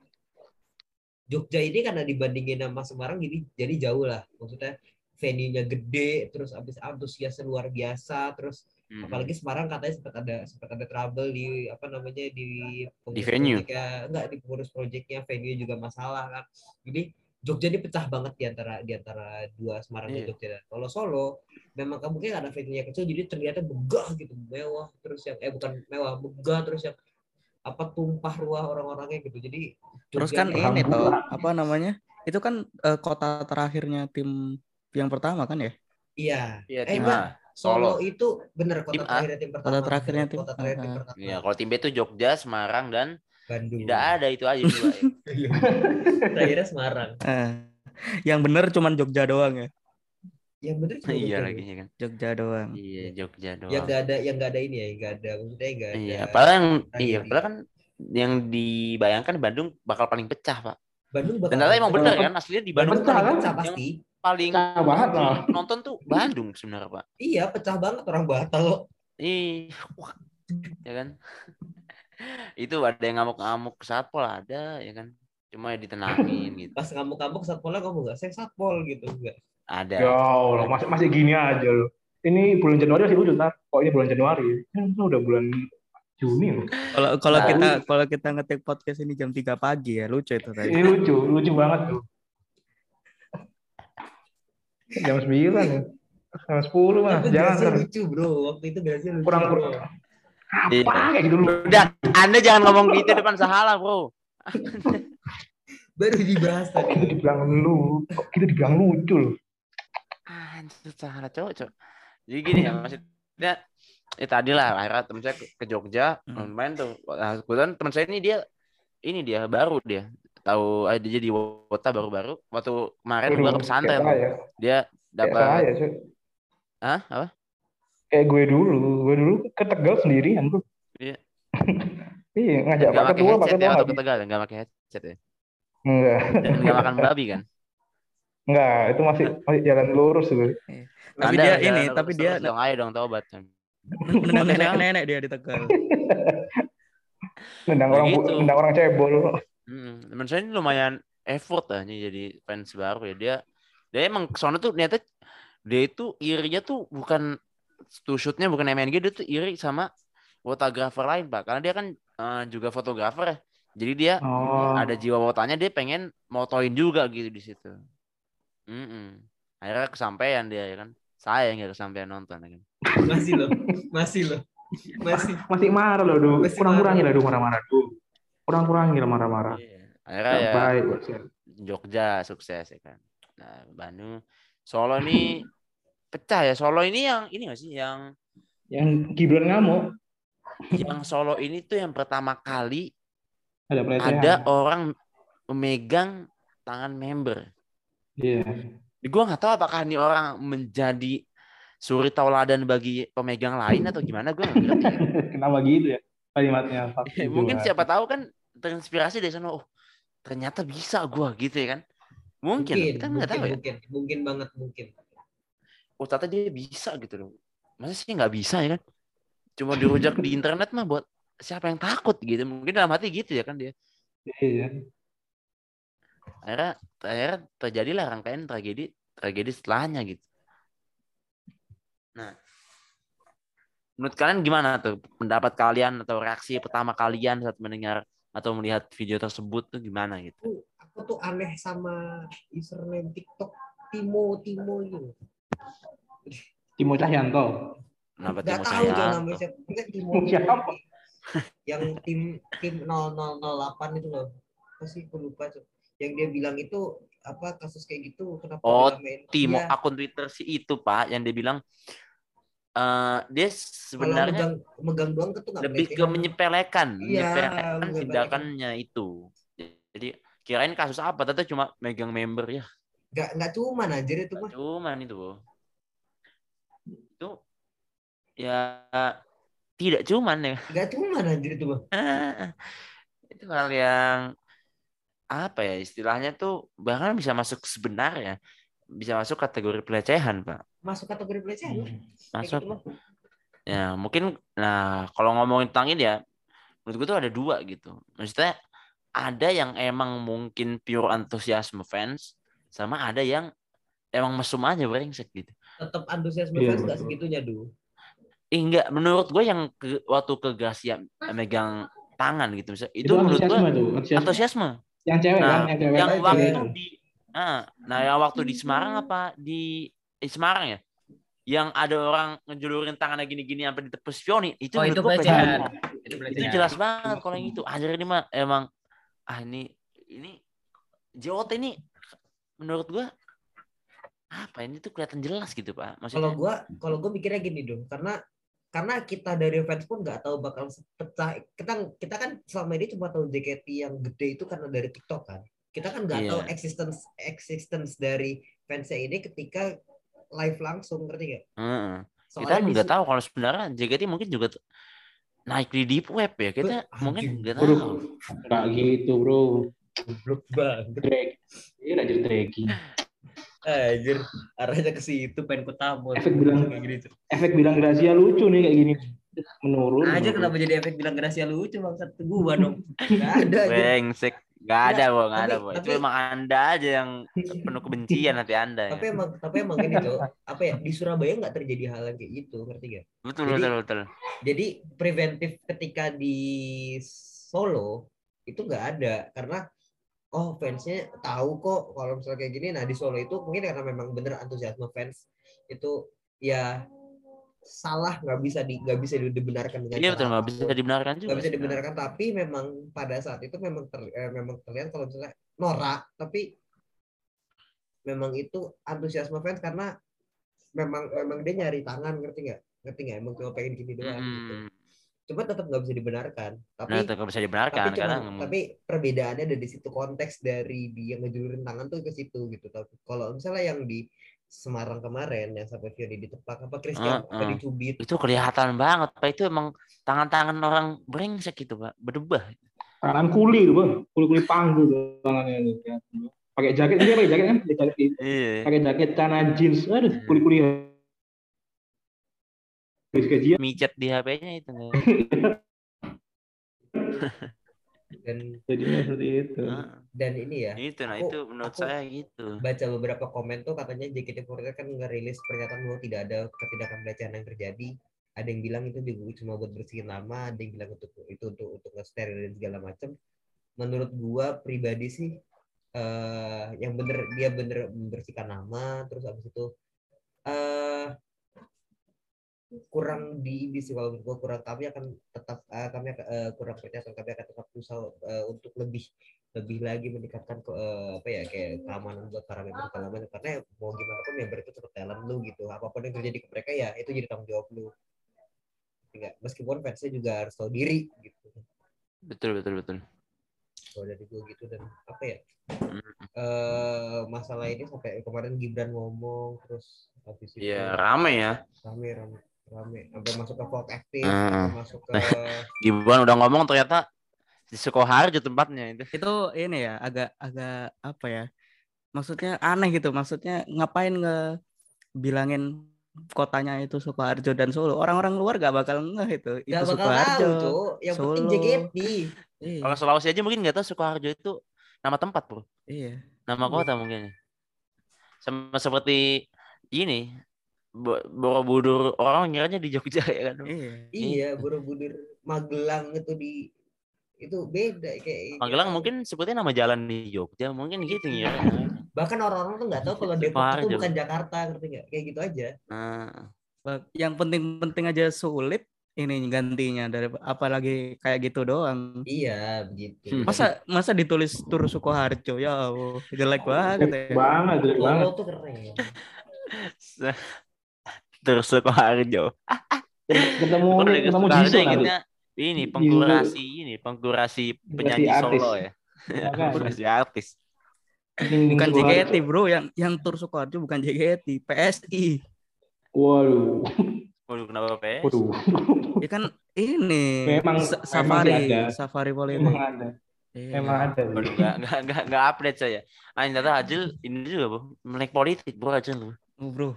Jogja ini karena dibandingin sama Semarang jadi jadi jauh lah maksudnya venue-nya gede terus abis antusiasnya luar biasa terus Hmm. apalagi Semarang katanya sempat ada sempat ada trouble di apa namanya di pengurus venue? proyeknya. enggak di pengurus proyeknya venue juga masalah kan jadi Jogja ini pecah banget di antara di antara dua Semarang dan Iya. Jogja kalau Solo memang kamu kayak ada venue kecil jadi terlihatnya megah gitu mewah terus yang eh bukan mewah megah terus yang apa tumpah ruah orang-orangnya gitu jadi Terus Jogja kan nih- ini toh, apa namanya? Itu kan eh, kota terakhirnya tim yang pertama kan ya? iya Iya, eh tim enggak A. Solo Solo. itu bener kota Tim A. terakhirnya tim pertama Kota terakhirnya tim- kota terakhir tim pertama Iya, kalau tim B itu Jogja, Semarang dan Bandung tidak ada itu aja dua. ya. Iya. Terakhirnya Semarang. Eh, yang bener cuman Jogja doang ya. Yang bener cuma iya Jogja lagi ya kan. Jogja doang. Iya, Jogja doang. Yang nggak ada, yang nggak ada ini ya, nggak ada, maksudnya nggak ada. Iya, padahal yang iya, padahal kan yang dibayangkan Bandung bakal paling pecah, Pak. Bandung bakal. Dan ternyata emang bener Betul. kan aslinya di Bandung Pecah, kan? pecah pasti. Paling Pecah banget lah. nonton tuh Bandung sebenarnya, Pak. Iya, pecah banget orang Batal. Ih, wah, ya kan. Itu ada yang ngamuk-ngamuk ke satpol ada, ya kan. Cuma ya ditenangin gitu. Pas ngamuk-ngamuk satpolnya kamu nggak, saya satpol gitu nggak. Ada. Ya Allah, masih masih gini aja loh. Ini bulan Januari masih lucu, ntar. Kok ini bulan Januari? Kan ini udah bulan Juni loh. Kalau kalau Nah. kita kalau kita ngetik podcast ini jam 3 pagi ya lucu itu tadi. Ini lucu, lucu banget tuh. Jam 9 ya. Jam 10 mah, Itu jangan. lucu bro, waktu itu biasanya lucu. Kurang- kurang. Iya. Apa kayak gitu lu? Udah, Anda jangan ngomong gitu depan Sahala, Bro. Baru dibahas Kok kita tadi. dibilang lu? Kok kita dibilang lucu loh? Anjir, Sahala cowok, cowok. Jadi gini ya, maksudnya ya tadi lah akhirnya teman saya ke, ke Jogja Hmm. main tuh nah, kebetulan teman saya ini dia ini dia baru dia tahu ada dia di Wota baru-baru waktu kemarin gua ke pesantren dia dapat. Hah? Apa? Kayak gue dulu. Gue dulu ke Tegal sendirian tuh. Iya. iya, ngajak pakai Ketua, Pak headset Ketua ya waktu nggak ke Tegal nggak pakai headset ya Enggak. nggak makan babi kan Enggak, itu masih masih jalan lurus tuh. Tapi Anda dia jalan ini, tapi dia dong ayo dong tobat nendang nenek-nenek dia di Tegal. Nendang orang nendang orang cebol. Hmm, teman saya ini lumayan effort lah nih jadi fans baru ya dia dia emang ke sana tuh ternyata dia itu irinya tuh bukan to shootnya bukan MNG dia tuh iri sama fotografer lain pak karena dia kan eh, juga fotografer ya jadi dia Oh. ada jiwa wotanya dia pengen motoin juga gitu di situ Mm-mm. akhirnya kesampaian dia ya kan saya yang nggak kesampaian nonton ya kan Masih loh, masih loh, masih. Masih marah loh, Du. Masih Kurang-kurangi marah. lah, Du, marah-marah, Du. Kurang-kurangi lah marah-marah. Iya. akhirnya ya baik. Jogja sukses ya kan. Nah, Bandung, Solo ini pecah ya. Solo ini yang ini nggak sih yang Yang Gibran ngamuk, yang Solo ini tuh yang pertama kali ada pelecehan. ada orang memegang tangan member. Iya. Gue nggak tahu apakah ini orang menjadi suri tauladan bagi pemegang lain atau gimana gue nggak ngerti. Kenapa gitu ya kalimatnya? Pak Mungkin siapa tahu kan terinspirasi dari sana. Oh ternyata bisa gue gitu ya kan. Mungkin, kita nggak mungkin, tahu ya. mungkin, mungkin banget mungkin. Oh, ternyata dia bisa gitu loh. Masa sih nggak bisa ya kan? Cuma dirujak di internet mah buat siapa yang takut gitu. Mungkin dalam hati gitu ya kan dia. Iya. Akhirnya, akhirnya terjadilah rangkaian tragedi tragedi setelahnya gitu. Nah, menurut kalian gimana tuh pendapat kalian atau reaksi pertama kalian saat mendengar atau melihat video tersebut tuh gimana gitu? Aku tuh aneh sama username TikTok Timo Timo itu. Timo Cahyanto. Kenapa Timo tahu tuh Cahyanto? namanya siapa. Enggak Timo. Siapa? Yang tim tim 0008 itu loh. Apa sih aku lupa tuh. Yang dia bilang itu apa kasus kayak gitu kenapa Oh? Timo Iya, akun Twitter si itu Pak yang dia bilang eh dia sebenarnya megang megang doang tuh lebih ke menyepelekan, Iya, menyepelekan menyepelekan. tindakannya itu. Jadi kirain kasus apa? Ternyata cuma megang member ya. nggak nggak cuma anjir itu mah. Cuman itu. Itu ya tidak cuman ya. Nggak cuma anjir itu mah. itu hal yang apa ya istilahnya tuh bahkan bisa masuk sebenarnya bisa masuk kategori pelecehan pak Masuk kategori pelecehan. Kayak masuk gitu ya mungkin nah kalau ngomongin tentang ini ya menurut gue tuh ada dua gitu maksudnya ada yang emang mungkin pure antusiasme fans sama ada yang emang mesum aja brengsek gitu Tetap antusiasme Iya, fans nggak betul. segitunya dulu. Eh, enggak menurut gue yang ke, waktu ke Gracia megang tangan gitu misalnya itu, Itu menurut gue antusiasme tuh. Antusiasme. antusiasme Yang cewek Nah, kan, yang cewek. yang waktu Cewek. di ah, nah yang waktu di Semarang apa? Di eh, Semarang ya? Yang ada orang ngejulurin tangannya gini-gini sampai ditepus Fioni. Itu Oh, menurut itu pelecehan. Itu itu jelas banget kalau yang itu. Ajar ini mah emang ah ini ini JOT ini menurut gua apa ini tuh kelihatan jelas gitu pak. Kalau maksudnya gua kalau gua mikirnya gini dong, karena karena kita dari fans pun nggak tahu bakal pecah. Kita kita kan selama ini cuma tahu JKT yang gede itu karena dari TikTok kan. Kita kan nggak Iya. tahu existence existence dari fansnya ini ketika live langsung ngerti nggak? Heeh. kita Soalnya di nggak tahu kalau sebenarnya JKT mungkin juga naik di deep web ya kita Be- mungkin nggak bro. tahu Enggak gitu, Bro. goblok banget. Drag. Iya, aja draggy. Anjir, arahnya ke situ pengen ketamu. Efek bilang- kayak gini tuh. Efek bilang Gracia lucu nih kayak gini. Menurun. Aja kenapa jadi efek bilang Gracia lucu bangsat gua dong. Enggak ada aja. Brengsek. Gak ada, Bo. Gak ada, Bo. Itu emang Anda aja yang penuh kebencian hati Anda. ya. Tapi emang tapi emang ini tuh apa ya di Surabaya nggak terjadi hal yang kayak gitu ngerti gak? Betul, Jadi- betul, betul. Jadi preventif ketika di Solo itu nggak ada karena oh fansnya tahu kok kalau misalnya kayak gini. Nah di Solo itu mungkin karena memang bener antusiasme fans itu ya salah nggak bisa di nggak bisa dibenarkan dengan Iya betul, nggak bisa dibenarkan juga. nggak bisa dibenarkan tapi memang pada saat itu memang ter, eh, memang terlihat kalau misalnya norak tapi memang itu antusiasme fans karena memang memang dia nyari tangan ngerti nggak ngerti nggak emang cuma pengen gini doang gitu Hmm. cuma tetap nggak bisa dibenarkan tapi Nah, tetap bisa dibenarkan tapi karena cuman, tapi perbedaannya ada di situ konteks dari dia ngejulurin tangan tuh ke situ gitu tapi kalau misalnya yang di Semarang kemarin yang sampai Fioni ditepak apa Christian apa ah. dicubit itu kelihatan banget, Pak. Itu emang tangan-tangan orang brengsek gitu, Pak. Berdebah. Tangan kuli tuh, Bang. Kuli-kuli panggung tuh tangannya itu. ya. Pakai jaket dia pakai jaket kan? Pakai jaket. Iya. Pakai jaket celana jeans. Aduh, kuli-kuli. Habis gajian. Micet di HP-nya itu. dan Jadinya seperti itu. Dan ini ya itu, nah Aku- itu menurut aku- saya gitu. baca beberapa komen tuh katanya JKT48 kan ngerilis pernyataan bahwa tidak ada ketindakan pelecehan yang terjadi. Ada yang bilang itu juga cuma buat bersihin nama, ada yang bilang untuk itu untuk untuk nge-sterilin segala macam. Menurut gua pribadi sih eh yang bener dia bener membersihkan nama terus habis itu eh kurang di ini sih kalau menurut gua kurang kami akan tetap eh, kami akan, eh, kurang percaya kami akan tetap berusaha eh, untuk lebih lebih lagi meningkatkan ke eh, apa ya kayak keamanan buat para member macam karena ya mau gimana pun member itu tetap talent lu gitu. Apa pun yang terjadi ke mereka ya itu jadi tanggung jawab lu. Enggak, meskipun fansnya juga harus tahu diri gitu. Betul, betul, betul. kalau dari gue gitu dan apa ya eh masalah ini sampai kemarin Gibran ngomong terus habis itu Iya, rame ya. rame rame rame sampai masuk ke aktif Hmm. sampai masuk ke Gibran udah ngomong ternyata di Sukoharjo tempatnya itu. itu ini ya agak agak apa ya maksudnya aneh gitu maksudnya ngapain nge bilangin kotanya itu Sukoharjo dan Solo orang-orang luar gak bakal ngeh itu itu Gak bakal Sukoharjo tahu. Yang penting Solo. JKT. iya, Kalau Sulawesi aja mungkin nggak tahu Sukoharjo itu nama tempat, Bro. iya. Nama kota mungkin. Sama seperti ini Borobudur orang ngiranya di Jogja ya kan. iya Iya, Borobudur Magelang itu di itu beda kayak Magelang mungkin sebutnya nama jalan di Jogja, mungkin gitu ngira. bahkan orang-orang tuh nggak tahu kalau Depok itu bukan Jakarta ngerti nggak? Kayak gitu aja. Nah, yang penting-penting aja sulit ini gantinya dari apalagi kayak gitu doang. Iya begitu. Hmm. masa masa ditulis tur Sukoharjo? Ya Allah jelek banget ya. Banget jelek banget. tuh keren terus Sukoharjo. ketemu ketemu nanti ingetnya ini pengkurasi ini pengkurasi penyanyi artis. Solo ya. Pengkurasi artis. Bukan. JKT bro yang yang tur Sukoharjo bukan JKT PSI waduh Waduh kenapa PS? waduh ya kan ini Memang- sa- memang safari sih ada. safari politik emang ada Iya. emang ada Waduh nggak nggak nggak nggak update saya. Ah ternyata Ajil ini juga bu melek politik bro Ajil lu. Oh, bro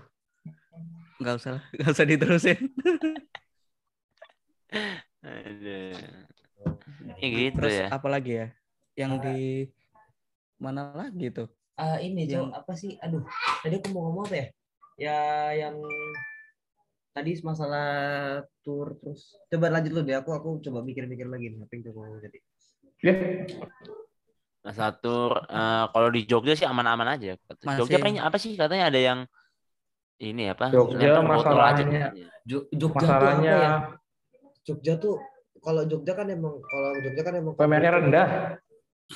nggak usah lah, nggak usah diterusin. Aduh. Ya gitu terus ya. apa lagi ya? Yang di mana lagi tuh? Ah ini Yang- apa sih? Aduh tadi aku mau ngomong apa ya? Ya yang tadi masalah tour terus. Coba lanjut lu deh. Aku aku coba mikir-mikir lagi. Nih apa yang coba tadi? Ya. Nah, satu eh, kalau di Jogja sih aman-aman aja. Masih. Jogja kayaknya apa sih? Katanya ada yang ini apa? Jogja aja masalahnya-. Jo- Jogja tuh masalahnya apa ya Jogja tuh kalau Jogja kan emang kalau Jogja kan emang UMR-nya rendah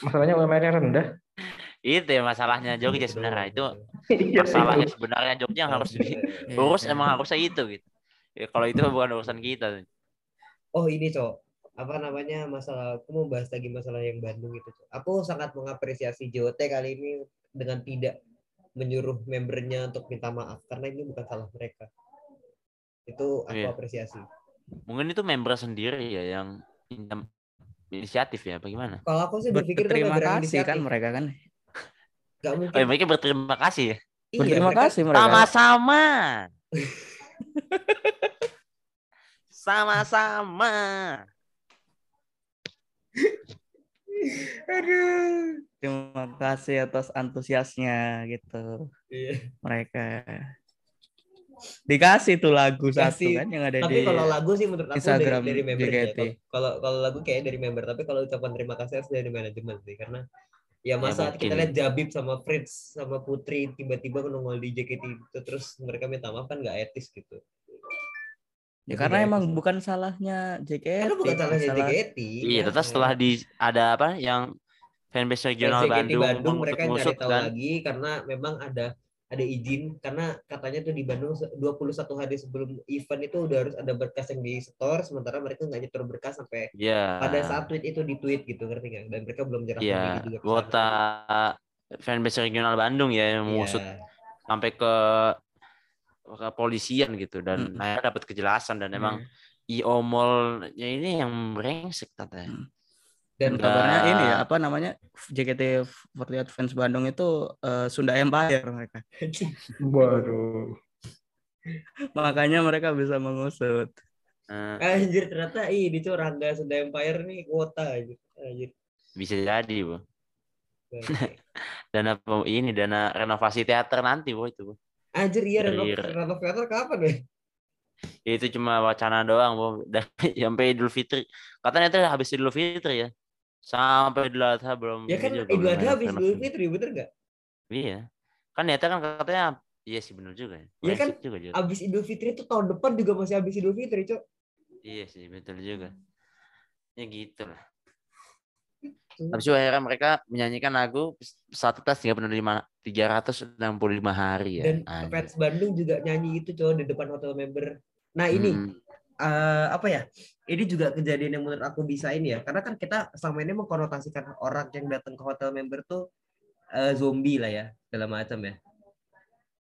masalahnya UMR-nya rendah Itu ya masalahnya Jogja sebenarnya itu Iya, masalahnya sebenarnya Jogja yang harus diurus emang harusnya itu gitu. Ya, kalau itu bukan urusan kita. Oh ini cok, apa namanya masalah? Aku mau bahas lagi masalah yang Bandung itu. Cok. Aku sangat mengapresiasi JOT kali ini dengan tidak menyuruh membernya untuk minta maaf karena ini bukan salah mereka. Itu aku Iya. apresiasi. Mungkin itu member sendiri ya yang in- inisiatif ya bagaimana? Kalau aku sih berpikir yang kasih kan mereka kan Nggak mungkin. Oh, ya, mereka berterima kasih ya. Iya, berterima mereka- kasih mereka Sama-sama. Sama-sama. Aduh. terima kasih atas antusiasnya gitu Iya. mereka dikasih tuh lagu satu Kasih. kan yang ada Tapi di kalau lagu sih menurut aku Instagram dari, dari member JKT. Kalau kalau lagu kayak dari member, tapi kalau ucapan terima kasih harus dari manajemen sih karena ya masa mungkin. kita lihat Jabib sama Fritz sama Putri tiba-tiba nongol di JKT itu terus mereka minta maaf kan nggak etis gitu. Ya karena emang etis. bukan salahnya JKT Karena bukan salahnya masalah- JKT. Iya, ya. terus setelah di ada apa yang fanbase regional Bandung, Bandung mereka nyari tahu kan. lagi karena memang ada ada izin karena katanya tuh di Bandung se- 21 hari sebelum event itu udah harus ada berkas yang di store sementara mereka nggak nyetor berkas sampai Iya. pada saat tweet itu di tweet gitu ngerti nggak dan mereka belum Iya, diri juga kota fanbase regional Bandung ya yang mengusut Iya. sampai ke ke polisian gitu dan Mm. akhirnya dapat kejelasan dan emang Iya. IO Mall-nya ini yang brengsek katanya. dan Enggak. kabarnya ini ya apa namanya JKT48 fans Bandung itu eh, Sunda Empire mereka waduh makanya mereka bisa mengusut Eh, anjir ternyata ini tuh Rangga Sunda Empire nih kuota anjir. Anjir. bisa jadi, Bu. Dana ini dana renovasi teater nanti, Bu itu, Bu. Anjir iya renov teater kapan weh? Ya, itu cuma wacana doang. Dari sampai Idul Fitri. Katanya itu habis Idul Fitri ya. Sampai Idul Adha belum Ya kan juga, Idul Adha habis Idul Fitri bener nggak? Iya. Kan niatnya kan katanya iya sih bener juga ya. Iya kan, juga, Jod. Abis Idul Fitri itu tahun depan juga masih habis Idul Fitri cok. Iya sih, betul juga. Ya gitu lah. Hmm. Habis itu akhirnya mereka menyanyikan lagu satu tas 35 365 hari ya. Dan Anjir. fans Bandung juga nyanyi itu cok di depan hotel member. Nah ini Hmm, eh, apa ya? Ini juga kejadian yang menurut aku bisa ini ya, karena kan kita selama ini mengkonotasikan orang yang datang ke hotel member tuh eh, zombie lah ya, segala macam ya.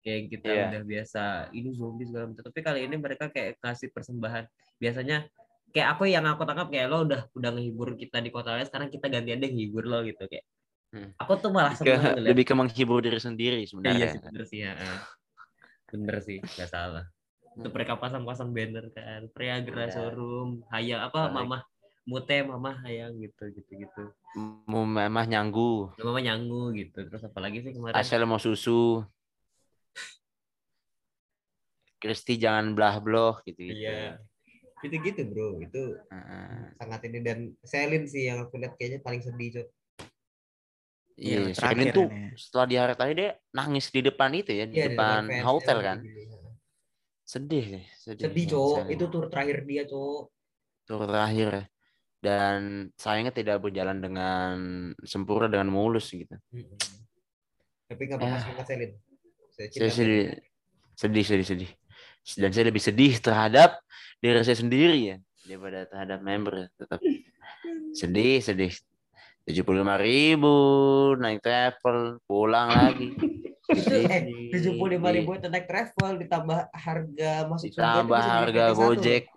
Kayak kita Iya. udah biasa ini zombie segala macam. Tapi kali ini mereka kayak kasih persembahan. Biasanya kayak aku yang aku tangkap kayak lo udah udah ngehibur kita di kota lain, sekarang kita gantian deh ngehibur lo gitu kayak Hmm. Aku tuh malah Ke- lebih ke menghibur diri sendiri Iya sebenarnya. sih bener sih ya. Bener sih, nggak salah. Itu mereka pasang-pasang banner kan, Priagra Iya. showroom, hayang apa Baik. mama mute mama hayang gitu gitu gitu. Memang nyanggu. Mama nyanggu gitu. Terus apalagi sih kemarin? Asal mau susu. Kristi jangan belah bloh gitu gitu. Iya. Gitu gitu bro, itu sangat ini dan Selin sih yang aku lihat kayaknya paling sedih cok. Iya, Yang Sherilyn terakhir tuh ini. setelah di hari tadi dia nangis di depan itu ya, di Iya, di depan fans-nya hotel gitu. kan. Sedih deh, sedih. Sedih ya, cok, itu tur terakhir dia cok. tur terakhir ya. Dan sayangnya tidak berjalan dengan sempurna dengan mulus gitu. Tapi nggak apa-apa Ya. sih Mas Selin. Saya sedih, Selin. sedih, sedih, sedih. Dan saya lebih sedih terhadap diri saya sendiri ya daripada terhadap member tetap sedih, sedih. Tujuh puluh lima ribu naik travel pulang lagi. Eh tujuh puluh lima ribu itu naik travel ditambah harga masuk ditambah harga gojek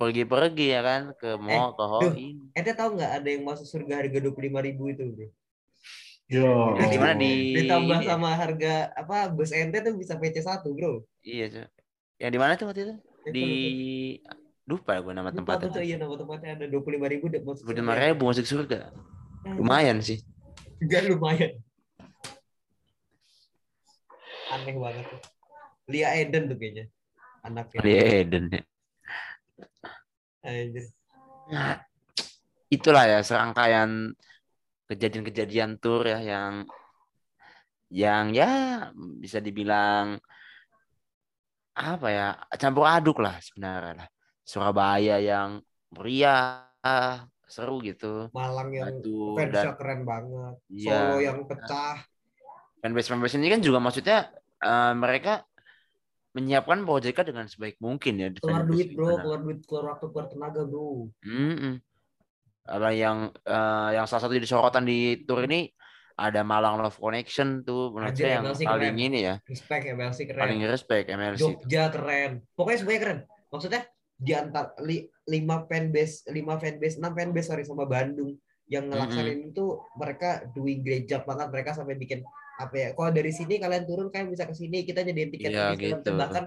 pergi-pergi ya kan ke mall ke duh. Hoin. Ente tahu nggak ada yang masuk surga harga dua puluh lima ribu itu bro? Yo. Di mana di Ditambah sama harga apa bus ente tuh bisa PC satu bro. Iya, Cok. Yang di mana tuh waktu itu? Itu Di lupa gue nama lupa tempatnya. tuh iya nama tempatnya ada dua puluh lima ribu masuk Udah lima ribu masuk surga. Hmm. Lumayan sih. Enggak lumayan. Aneh banget tuh. Lia Eden tuh kayaknya anaknya. Di Eden ya. Anjir. Nah, itulah ya serangkaian kejadian-kejadian tur ya yang yang ya bisa dibilang apa ya campur aduk lah sebenarnya lah Surabaya yang meriah seru gitu Malang yang Batu fansnya dan keren banget. Iya. Solo yang pecah. fanbase fanbase ini kan juga maksudnya eh, mereka menyiapkan proyeknya dengan sebaik mungkin ya Keluar duit bro, keluar duit, keluar waktu, keluar tenaga bro. Mm-mm. Apa yang eh, yang salah satu jadi sorotan di tour ini ada Malang Love Connection tuh menurut Anjir, saya yang MLC paling keren. ini ya Respect MLC keren. paling respect MLC tuh. Jogja keren. Pokoknya semuanya keren. Maksudnya di antar li, lima fanbase, lima fanbase, enam fanbase sorry sama Bandung yang ngelaksanain itu mereka doing great job banget. Mereka sampai bikin apa ya? Kalau dari sini kalian turun kalian bisa ke sini, kita nyediain tiket segala gitu. Bahkan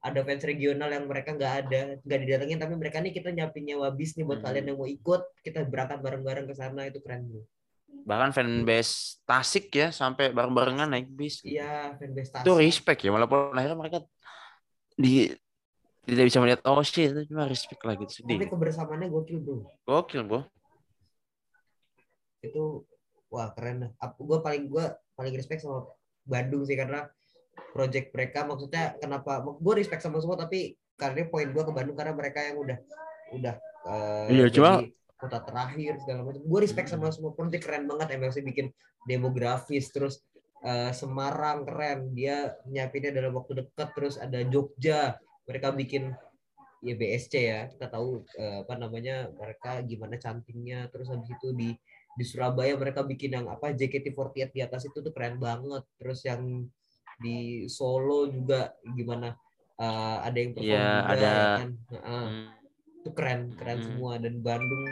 ada fans regional yang mereka nggak ada, nggak didatengin, tapi mereka nih kita nyiapin nyewa bis nih buat Hmm. kalian yang mau ikut, kita berangkat bareng-bareng ke sana itu keren bro. Bahkan fanbase Tasik ya sampai bareng-barengan naik bis Iya, fanbase itu Tasik. respect ya walaupun akhirnya mereka di tidak bisa melihat oh shit itu cuma respect lah gitu Tapi sedih kebersamaannya gokil bro. gokil bro itu wah keren dah. Gue paling gue paling respect sama Bandung sih karena project mereka maksudnya kenapa gue respect sama semua tapi karena poin gue ke Bandung karena mereka yang udah udah eh, Iya, cuma- kota terakhir segala macam. Gue respect sama semua project keren banget. MLC bikin demografis terus eh, Semarang keren. Dia nyiapinnya dalam waktu dekat terus ada Jogja. Mereka bikin ya BSC ya. Kita tahu eh, apa namanya mereka gimana cantingnya terus habis itu di di Surabaya mereka bikin yang apa JKT48 di atas itu tuh keren banget. Terus yang di Solo juga gimana eh, ada yang perform juga ada- ya kan? Heeh, Hmm. itu keren keren Hmm. semua. Dan Bandung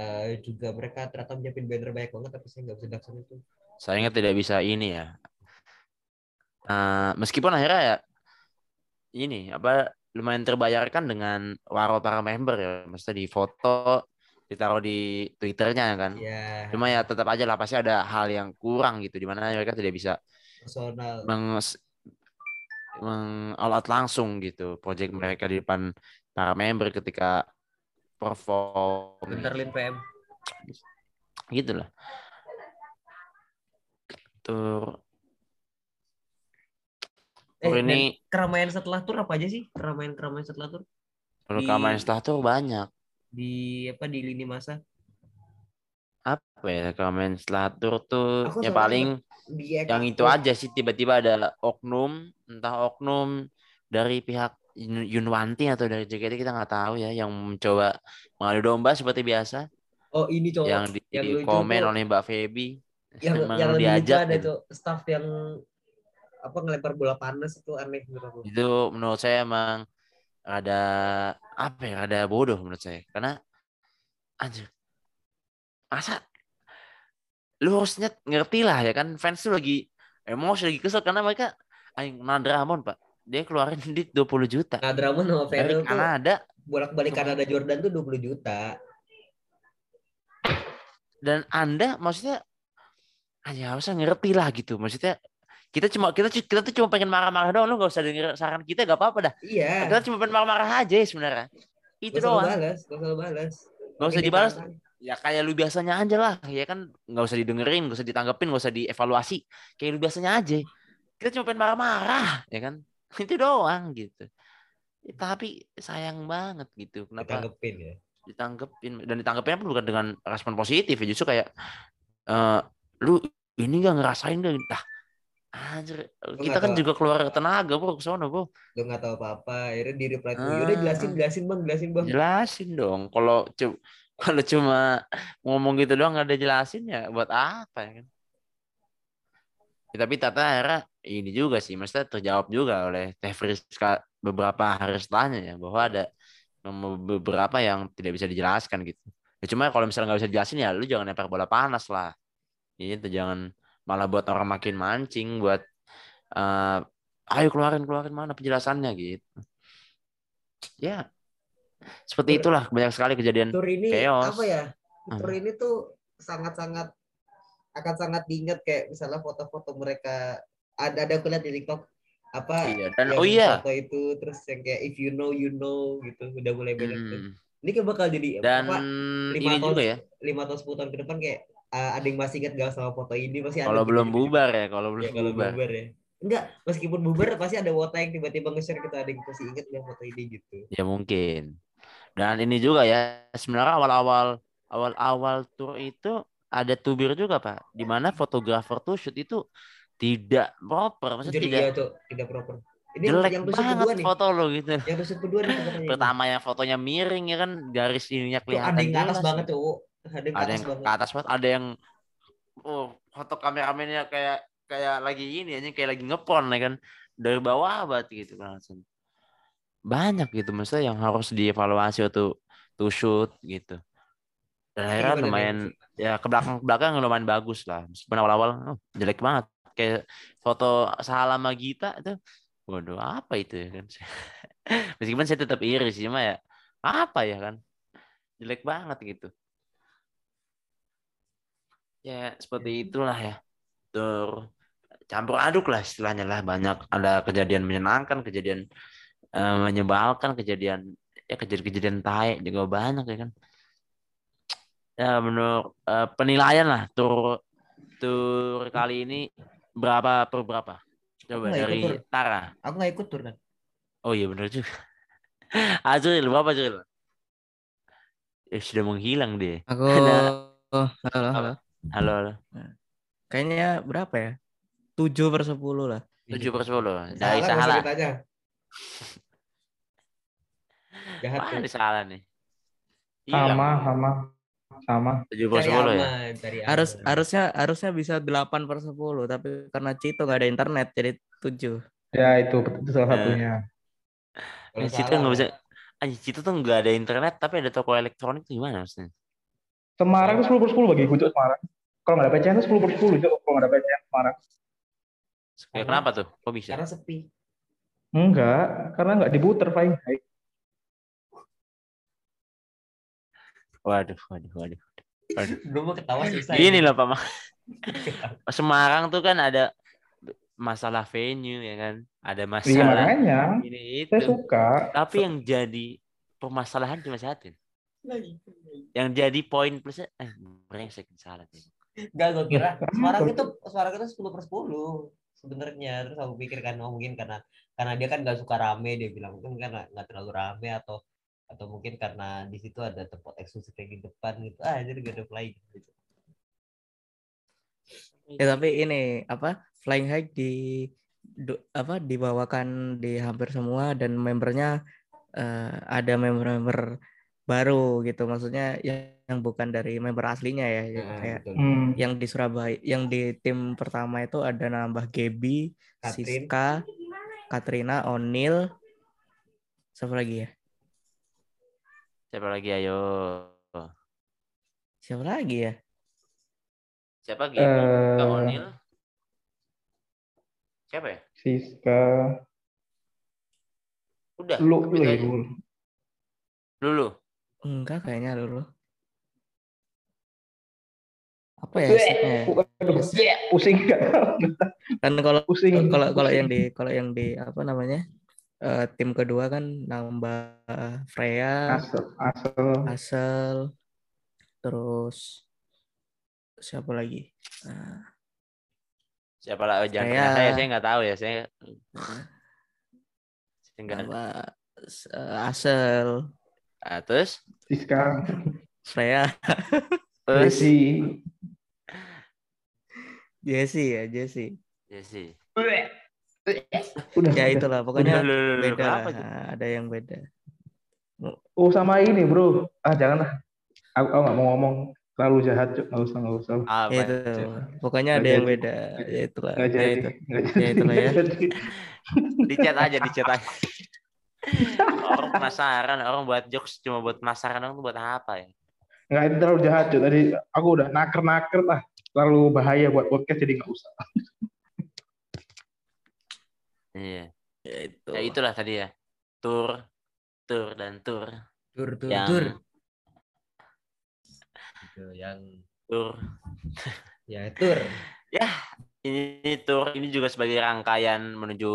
eh, juga mereka ternyata nyiapin banner banyak banget tapi saya nggak bisa datang itu sayangnya tidak bisa ini ya. Eh, meskipun akhirnya ya ini apa lumayan terbayarkan dengan waro para member ya. Maksudnya di foto ditaruh di twitternya kan. Ya cuma ya tetap aja lah pasti ada hal yang kurang gitu di mana mereka tidak bisa personal. meng meng all out langsung gitu project mereka di depan para member ketika perform. Bentar Lin PM. gitu lah tur. Eh, ini keramaian setelah tur apa aja sih? Keramaian keramaian setelah tur? Di- keamanan setelah tur banyak. Di apa di lini masa? apa ya keamanan setelah tur tuh? Aku ya paling yang itu aja sih tiba-tiba ada oknum entah oknum dari pihak Yunwanti atau dari JKT kita nggak tahu ya yang mencoba mengadu domba seperti biasa. Oh ini cowok. Yang di yang lucu komen oleh Mbak Feby. Yang Emang yang diajak ada tuh staff yang apa ngelempar bola panas itu aneh menurut aku. itu menurut saya emang ada apa ya ada bodoh menurut saya. Karena anjir masa lu harusnya ngerti lah ya kan fans tuh lagi emosi lagi kesel karena mereka aing Nadramon pak dia keluarin di 20 juta Nah, sama dari Ferrell tuh Kanada bolak-balik Kanada Jordan tuh 20 juta. dan anda maksudnya hanya harusnya ngerti lah gitu maksudnya kita cuma kita kita tuh cuma pengen marah-marah doang lu gak usah denger saran kita gak apa-apa dah Iya. kita cuma pengen marah-marah aja sebenarnya itu Gak doang balas, gak usah balas. Gak usah dibalas. diparahkan. ya kayak lu biasanya aja lah ya kan nggak usah didengerin nggak usah ditanggepin nggak usah dievaluasi kayak lu biasanya aja kita cuma pengen marah-marah ya kan itu doang gitu Ya, tapi sayang banget gitu kenapa Ditanggepin ya. ditanggepin dan ditanggepin pun bukan dengan respon positif ya justru kayak eh lu ini gak ngerasain gak dah anjir kita kan tahu. juga keluar tenaga bro ke sono bro Lu gak tahu apa-apa. Akhirnya di reply tuh, Ah. yaudah jelasin, jelasin bang, jelasin bang. jelasin dong kalau cu- kalau cuma ngomong gitu doang nggak ada jelasin ya buat apa ya kan Ya, tapi tata akhirnya ini juga sih maksudnya terjawab juga oleh Teh Friska beberapa hari setelahnya ya bahwa ada beberapa yang tidak bisa dijelaskan gitu ya cuma kalau misalnya nggak bisa dijelasin ya lu jangan lempar bola panas lah itu jangan malah buat orang makin mancing buat eh, ayo keluarin keluarin mana penjelasannya gitu ya seperti itulah banyak sekali kejadian Tur ini Chaos. apa ya? Tur ini tuh sangat-sangat akan sangat diingat kayak misalnya foto-foto mereka ada ada aku lihat di TikTok apa Iya, dan yang oh iya. foto itu terus yang kayak if you know you know gitu udah mulai banyak tuh. Hmm. Ini kayak bakal jadi dan apa lima ini tahun juga ya. lima tahun sepuluh tahun ke depan kayak uh, ada yang masih ingat gak sama foto ini? Pasti ada kalau belum gitu. bubar ya kalau ya belum kalau bubar. bubar ya. Enggak meskipun bubar pasti ada wota yang tiba-tiba nge-share gitu ada yang masih ingat gak foto ini gitu. Ya mungkin. Dan ini juga ya sebenarnya awal-awal awal-awal tour itu ada tubir juga pak. Di mana fotografer tuh shoot itu tidak proper maksudnya jadi tidak iya tuh tidak proper. Ini jelek yang banget nih. foto lo gitu. Yang tusuk kedua nih pertama yang fotonya miring ya kan? Garis ininya Tuh, kelihatan ada yang ke atas jelas. banget tuh ada yang ke ada atas yang banget. ke atas banget. Ada yang oh foto kameramennya kayak kayak lagi ini aja kayak lagi ngepon ya kan? Dari bawah banget gitu langsung banyak gitu maksudnya yang harus dievaluasi waktu to shoot gitu dan akhirnya Gimana, lumayan ya ke belakang ke belakang lumayan bagus lah. Meskipun awal-awal oh, jelek banget. Kayak foto Salah sama Gita itu waduh apa itu ya kan? Meskipun saya tetap iri sih cuma ya apa ya kan? Jelek banget gitu. Ya seperti itulah ya. Tur campur aduk lah istilahnya lah. Banyak ada kejadian menyenangkan kejadian eh, menyebalkan kejadian ya kejadian-kejadian taek juga banyak ya kan ya menurut eh, penilaian lah tur tur kali ini berapa per berapa? Coba ikut, dari Tur. Tara. Aku nggak ikut tur kan oh iya benar juga. Azril berapa Azril eh sudah menghilang dia. Aku Ada- oh, halo, halo. halo halo. Kayaknya berapa ya? 7 per 10 lah. tujuh per sepuluh. Dari salah nggak usah salah. jahat ini salah nih. Sama, sama, sama. Tujuh per cari sepuluh ya. aman cari Harus aman. harusnya harusnya bisa 8 per 10, tapi karena Cito nggak ada internet jadi 7. Ya itu, itu salah Eh. satunya. Ini Cito nggak bisa. Anjir, Cito tuh nggak ada internet tapi ada toko elektronik tuh gimana maksudnya? Semarang itu 10 per 10 bagi gue Semarang. Kalau nggak ada PCN itu 10 per 10 Cok, kalau nggak ada PCN Semarang. Ya, kenapa tuh? Kok bisa? karena sepi Enggak, karena nggak diputer flying high. Waduh, waduh, waduh. belum mau ketawa susah Gini ini. loh Pak Ma. Semarang tuh kan ada masalah venue ya kan, ada Iya masalah makanya, ini saya itu. suka. Tapi yang jadi permasalahan cuma satu. Yang jadi poin plusnya, eh, brengsek salah. nih. Enggak, gue kira Loh, Semarang itu Semarang itu 10 per 10 sebenarnya. Terus aku pikir kan oh, mungkin karena karena dia kan gak suka rame dia bilang mungkin karena nggak terlalu rame atau atau mungkin karena di situ ada tempat eksklusif yang di depan gitu. Ah, jadi gak ada flying gitu. Ya tapi ini apa? Flying High di du- apa dibawakan di hampir semua dan membernya eh, ada member-member baru gitu. Maksudnya yang, yang bukan dari member aslinya ya. Gitu. Nah, Kayak betul. Hmm. yang di Surabaya, yang di tim pertama itu ada nambah Gaby, Katrin. Siska, Katrina, O'Neil, siapa lagi ya? Siapa lagi ayo? Siapa lagi ya? Siapa Gaby? Eh. Kak O'Neal? Siapa ya? Siska, Udah. lu, lu, lu. Lulu. Enggak kayaknya dulu. Apa ya ya? Pusing? Kan kalau Pusing. kalau kalau yang di kalau yang di apa namanya? Eh, tim kedua kan nambah Freya, asal, asal. Asel, terus siapa lagi? Ah, Siapa? Oh, jangan Saya- saya, saya nggak tahu ya. Saya, saya nggak. nambah eh, Asel, Ah, terus, Siska, Freya, terus. Desi. Jesse ya Jesse. Sih. Udah. Ya udah. itulah Udah, pokoknya lu, lu, beda kenapa lah. tuh? Ah, Ada yang beda. Oh sama ini bro. Ah jangan lah. Aku, aku gak mau ngomong terlalu jahat. Cuk. Nggak usah, nggak usah. Apa? Ya itu. Pokoknya Nggak ada yang jadi. beda. Ya itulah. Nggak Ya jadi. itu. Nggak Ya itulah ya. jadi. Di chat aja, di chat aja. orang penasaran, orang buat jokes cuma buat penasaran orang tuh buat apa ya? Nggak itu terlalu jahat. Cuk. Tadi aku udah naker-naker lah. Terlalu bahaya buat podcast jadi nggak usah. Iya. Ya itu. Ya itulah tadi ya. Tour, tour dan tour. Tur tur Yang tur. Gitu, yang tour. ya tur. Ini tour ini juga sebagai rangkaian menuju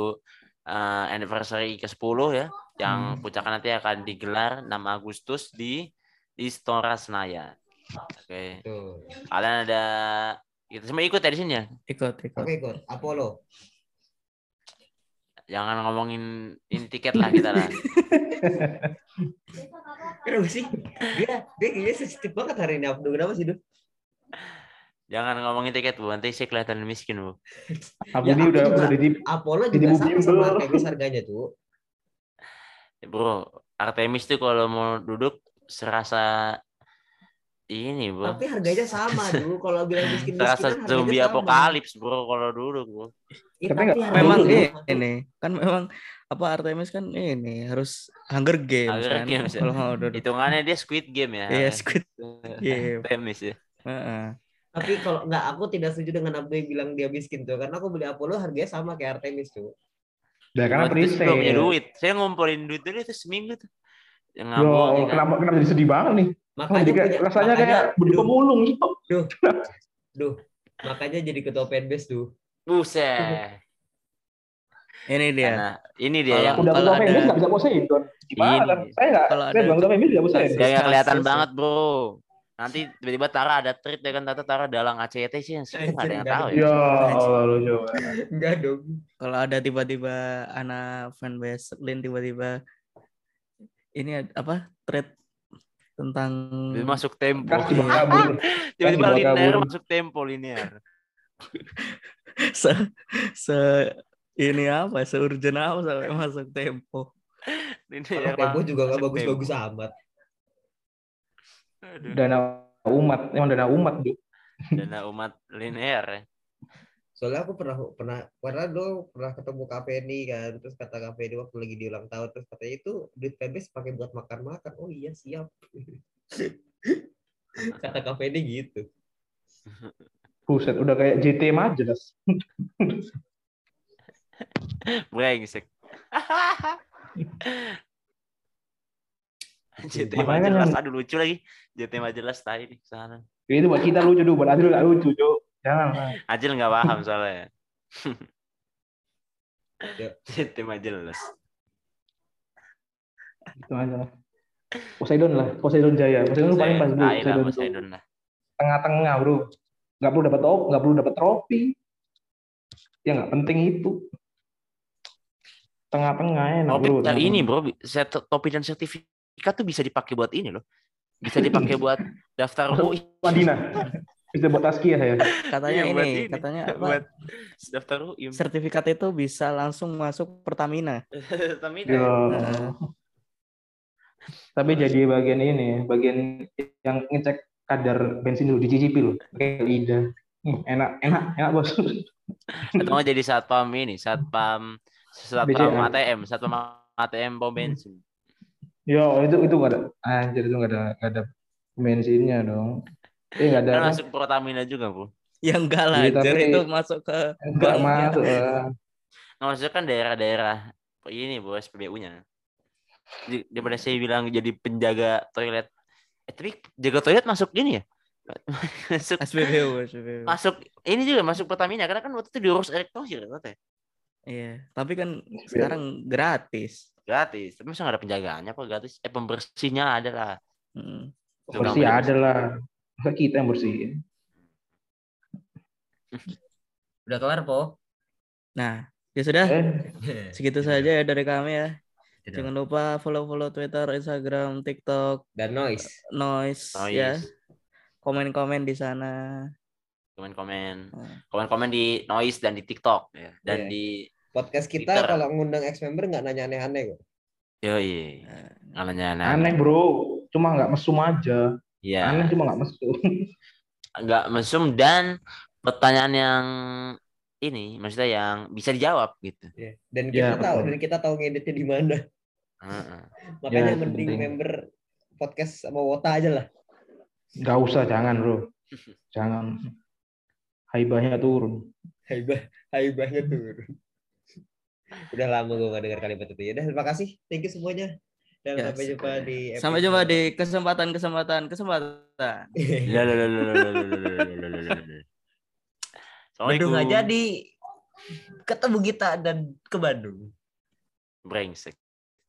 eh, anniversary ke-10 ya. Yang Hmm. puncaknya nanti akan digelar 6 Agustus di di Istora Senayan. Oke. Tuh. Kalian ada kita semua ikut ya di sini ya. Ikut ikut. Oke, ikut. Apollo. Jangan ngomongin ini tiket lah kita lah. Kenapa sih? Dia dia kayaknya sensitif banget hari ini. Abdu kenapa sih, Duh? Jangan ngomongin tiket bu, nanti saya kelihatan miskin bu. Aku Ya, ini udah juga. udah di Apollo Jadi juga sama bimbel. sama Artemis harganya tuh. Bro, Artemis tuh kalau mau duduk serasa ini bro. Tapi harganya sama dulu kalau bilang miskin miskinan zombie apokalips bro kalau duduk bro. Ih, Tapi tapi Memang ini, ini kan memang apa Artemis kan ini harus Hunger Games Hunger kan. Games ya. Kalau mau duduk. Hitungannya dia Squid Game ya. Iya Squid Game. Artemis ya. Heeh. Tapi kalau nggak aku tidak setuju dengan Abdu yang bilang dia miskin tuh karena aku beli Apollo harganya sama kayak Artemis tuh. Udah karena Waktu itu saya belum punya presale. duit. Saya ngumpulin duit dulu itu seminggu tuh. Yang Yo, ngabok. ya kan. kenapa kenapa jadi sedih banget nih? Oh, Makanya jadi kayak, punya- rasanya makanya- kayak budi Duh, pemulung gitu. duh. Makanya jadi ketua fanbase tuh. Buset. Ini dia. Nah, ini dia Kalau- yang Udah Kalau ketua ada- nggak bisa Poseidon. Gimana? Ini. kan? Saya nggak. Kalau Saya ada- bilang ketua Femis nggak Poseidon. Gak Kasus kelihatan ya. banget bro. Nanti tiba-tiba Tara ada treat ya kan Tata Tara dalang ACT sih yang saya nggak ada yang tahu ya. Ya Allah lu coba. Enggak dong. Kalau ada tiba-tiba anak fanbase Lin tiba-tiba ini apa thread tentang Dia masuk tempo. Kabur. Tiba-tiba bawa linear kabur. masuk tempo linear. se, se ini apa seurgent apa sampai masuk tempo Linear Tempo juga nggak bagus-bagus amat. Dana umat, emang dana umat tuh. Dana umat linear ya. Soalnya aku pernah pernah pernah dulu pernah ketemu Kapeni kan, terus kata Kapeni waktu lagi di ulang tahun terus katanya itu duit fanbase pakai buat makan-makan. Oh iya siap. kata Kapeni gitu. Buset, udah kayak JT Majelas. Brengsek. JT Majelas yang- aduh lucu lagi. JT Majelas tadi di sana. Itu buat kita lucu dulu, buat nggak lucu, Cuk. Jangan. Ajil nggak paham soalnya. Ya. JT Majelas. Itu aja lah. Poseidon lah, Poseidon Jaya. Poseidon itu paling pas dulu. Poseidon. Poseidon lah. Tengah-tengah, bro. Nggak perlu dapat top, nggak perlu dapat trofi. Ya nggak penting itu. Tengah-tengah enak, Topi bro. Tengah-tengah. ini bro, set, topi dan sertifikat tuh bisa dipakai buat ini loh. Bisa dipakai buat daftar UI. Madinah. Bisa buat taskiah ya. katanya Iya, ini, ini. katanya apa buat daftar UI. sertifikat itu bisa langsung masuk Pertamina Pertamina. Ya. Nah. Tapi jadi bagian ini, bagian yang ngecek kadar bensin dulu dicicipi loh. Pakai lidah. Hmm, enak, enak, enak bos. Atau jadi satpam ini, satpam satpam BCA. ATM, satpam ATM pom bensin. Yo itu itu nggak ada, anjir itu nggak ada nggak ada bensinnya dong. Eh nggak ada. Kan masuk Pertamina juga, Bu. Ya enggak lah, Iya, anjir, tapi- itu masuk ke Enggak masuk. Nah, maksudnya kan daerah-daerah ini bos PBU-nya. Di- Daripada saya bilang jadi penjaga toilet. Eh tapi jaga toilet masuk ini ya? masuk SPBU, SPBU. masuk ini juga masuk Pertamina karena kan waktu itu diurus Erick Thohir katanya. Iya, tapi kan sekarang gratis. Gratis. Tapi masa nggak ada penjagaannya kok gratis? Eh pembersihnya ada lah. Mm. Bersih bersih. ada lah. Masa kita yang bersihin. Udah kelar, Po? Nah, ya sudah, Eh, segitu saja ya dari kami ya. Tidak. Jangan lupa follow-follow Twitter, Instagram, TikTok, Dan noise. Noise, Oh, ya. yes. Komen-komen di sana. Komen-komen. Hmm. Komen-komen di Noise dan di TikTok ya. Dan Iya. di Podcast kita Twitter. kalau ngundang ex member nggak nanya aneh-aneh kok. Yoi. Eh, Namanya aneh bro. Cuma nggak mesum aja. Iya. Aneh cuma nggak mesum. nggak mesum dan pertanyaan yang ini maksudnya yang bisa dijawab gitu. Iya. Dan Iya, kita tahu betul. dan kita tahu ngeditnya di mana. Heeh. Makanya itu mending penting. member podcast sama Wota aja lah. Nggak usah, jangan bro. Jangan. Haibahnya turun. Haibah, haibahnya turun. Udah lama gue gak dengar kalimat itu ya. Udah, terima kasih. Thank you semuanya. Dan ya, sampai jumpa di episode. Sampai jumpa di kesempatan-kesempatan kesempatan. Ya lo lo lo lo lo Bandung nggak jadi. Ketemu kita dan ke Bandung. Brengsek.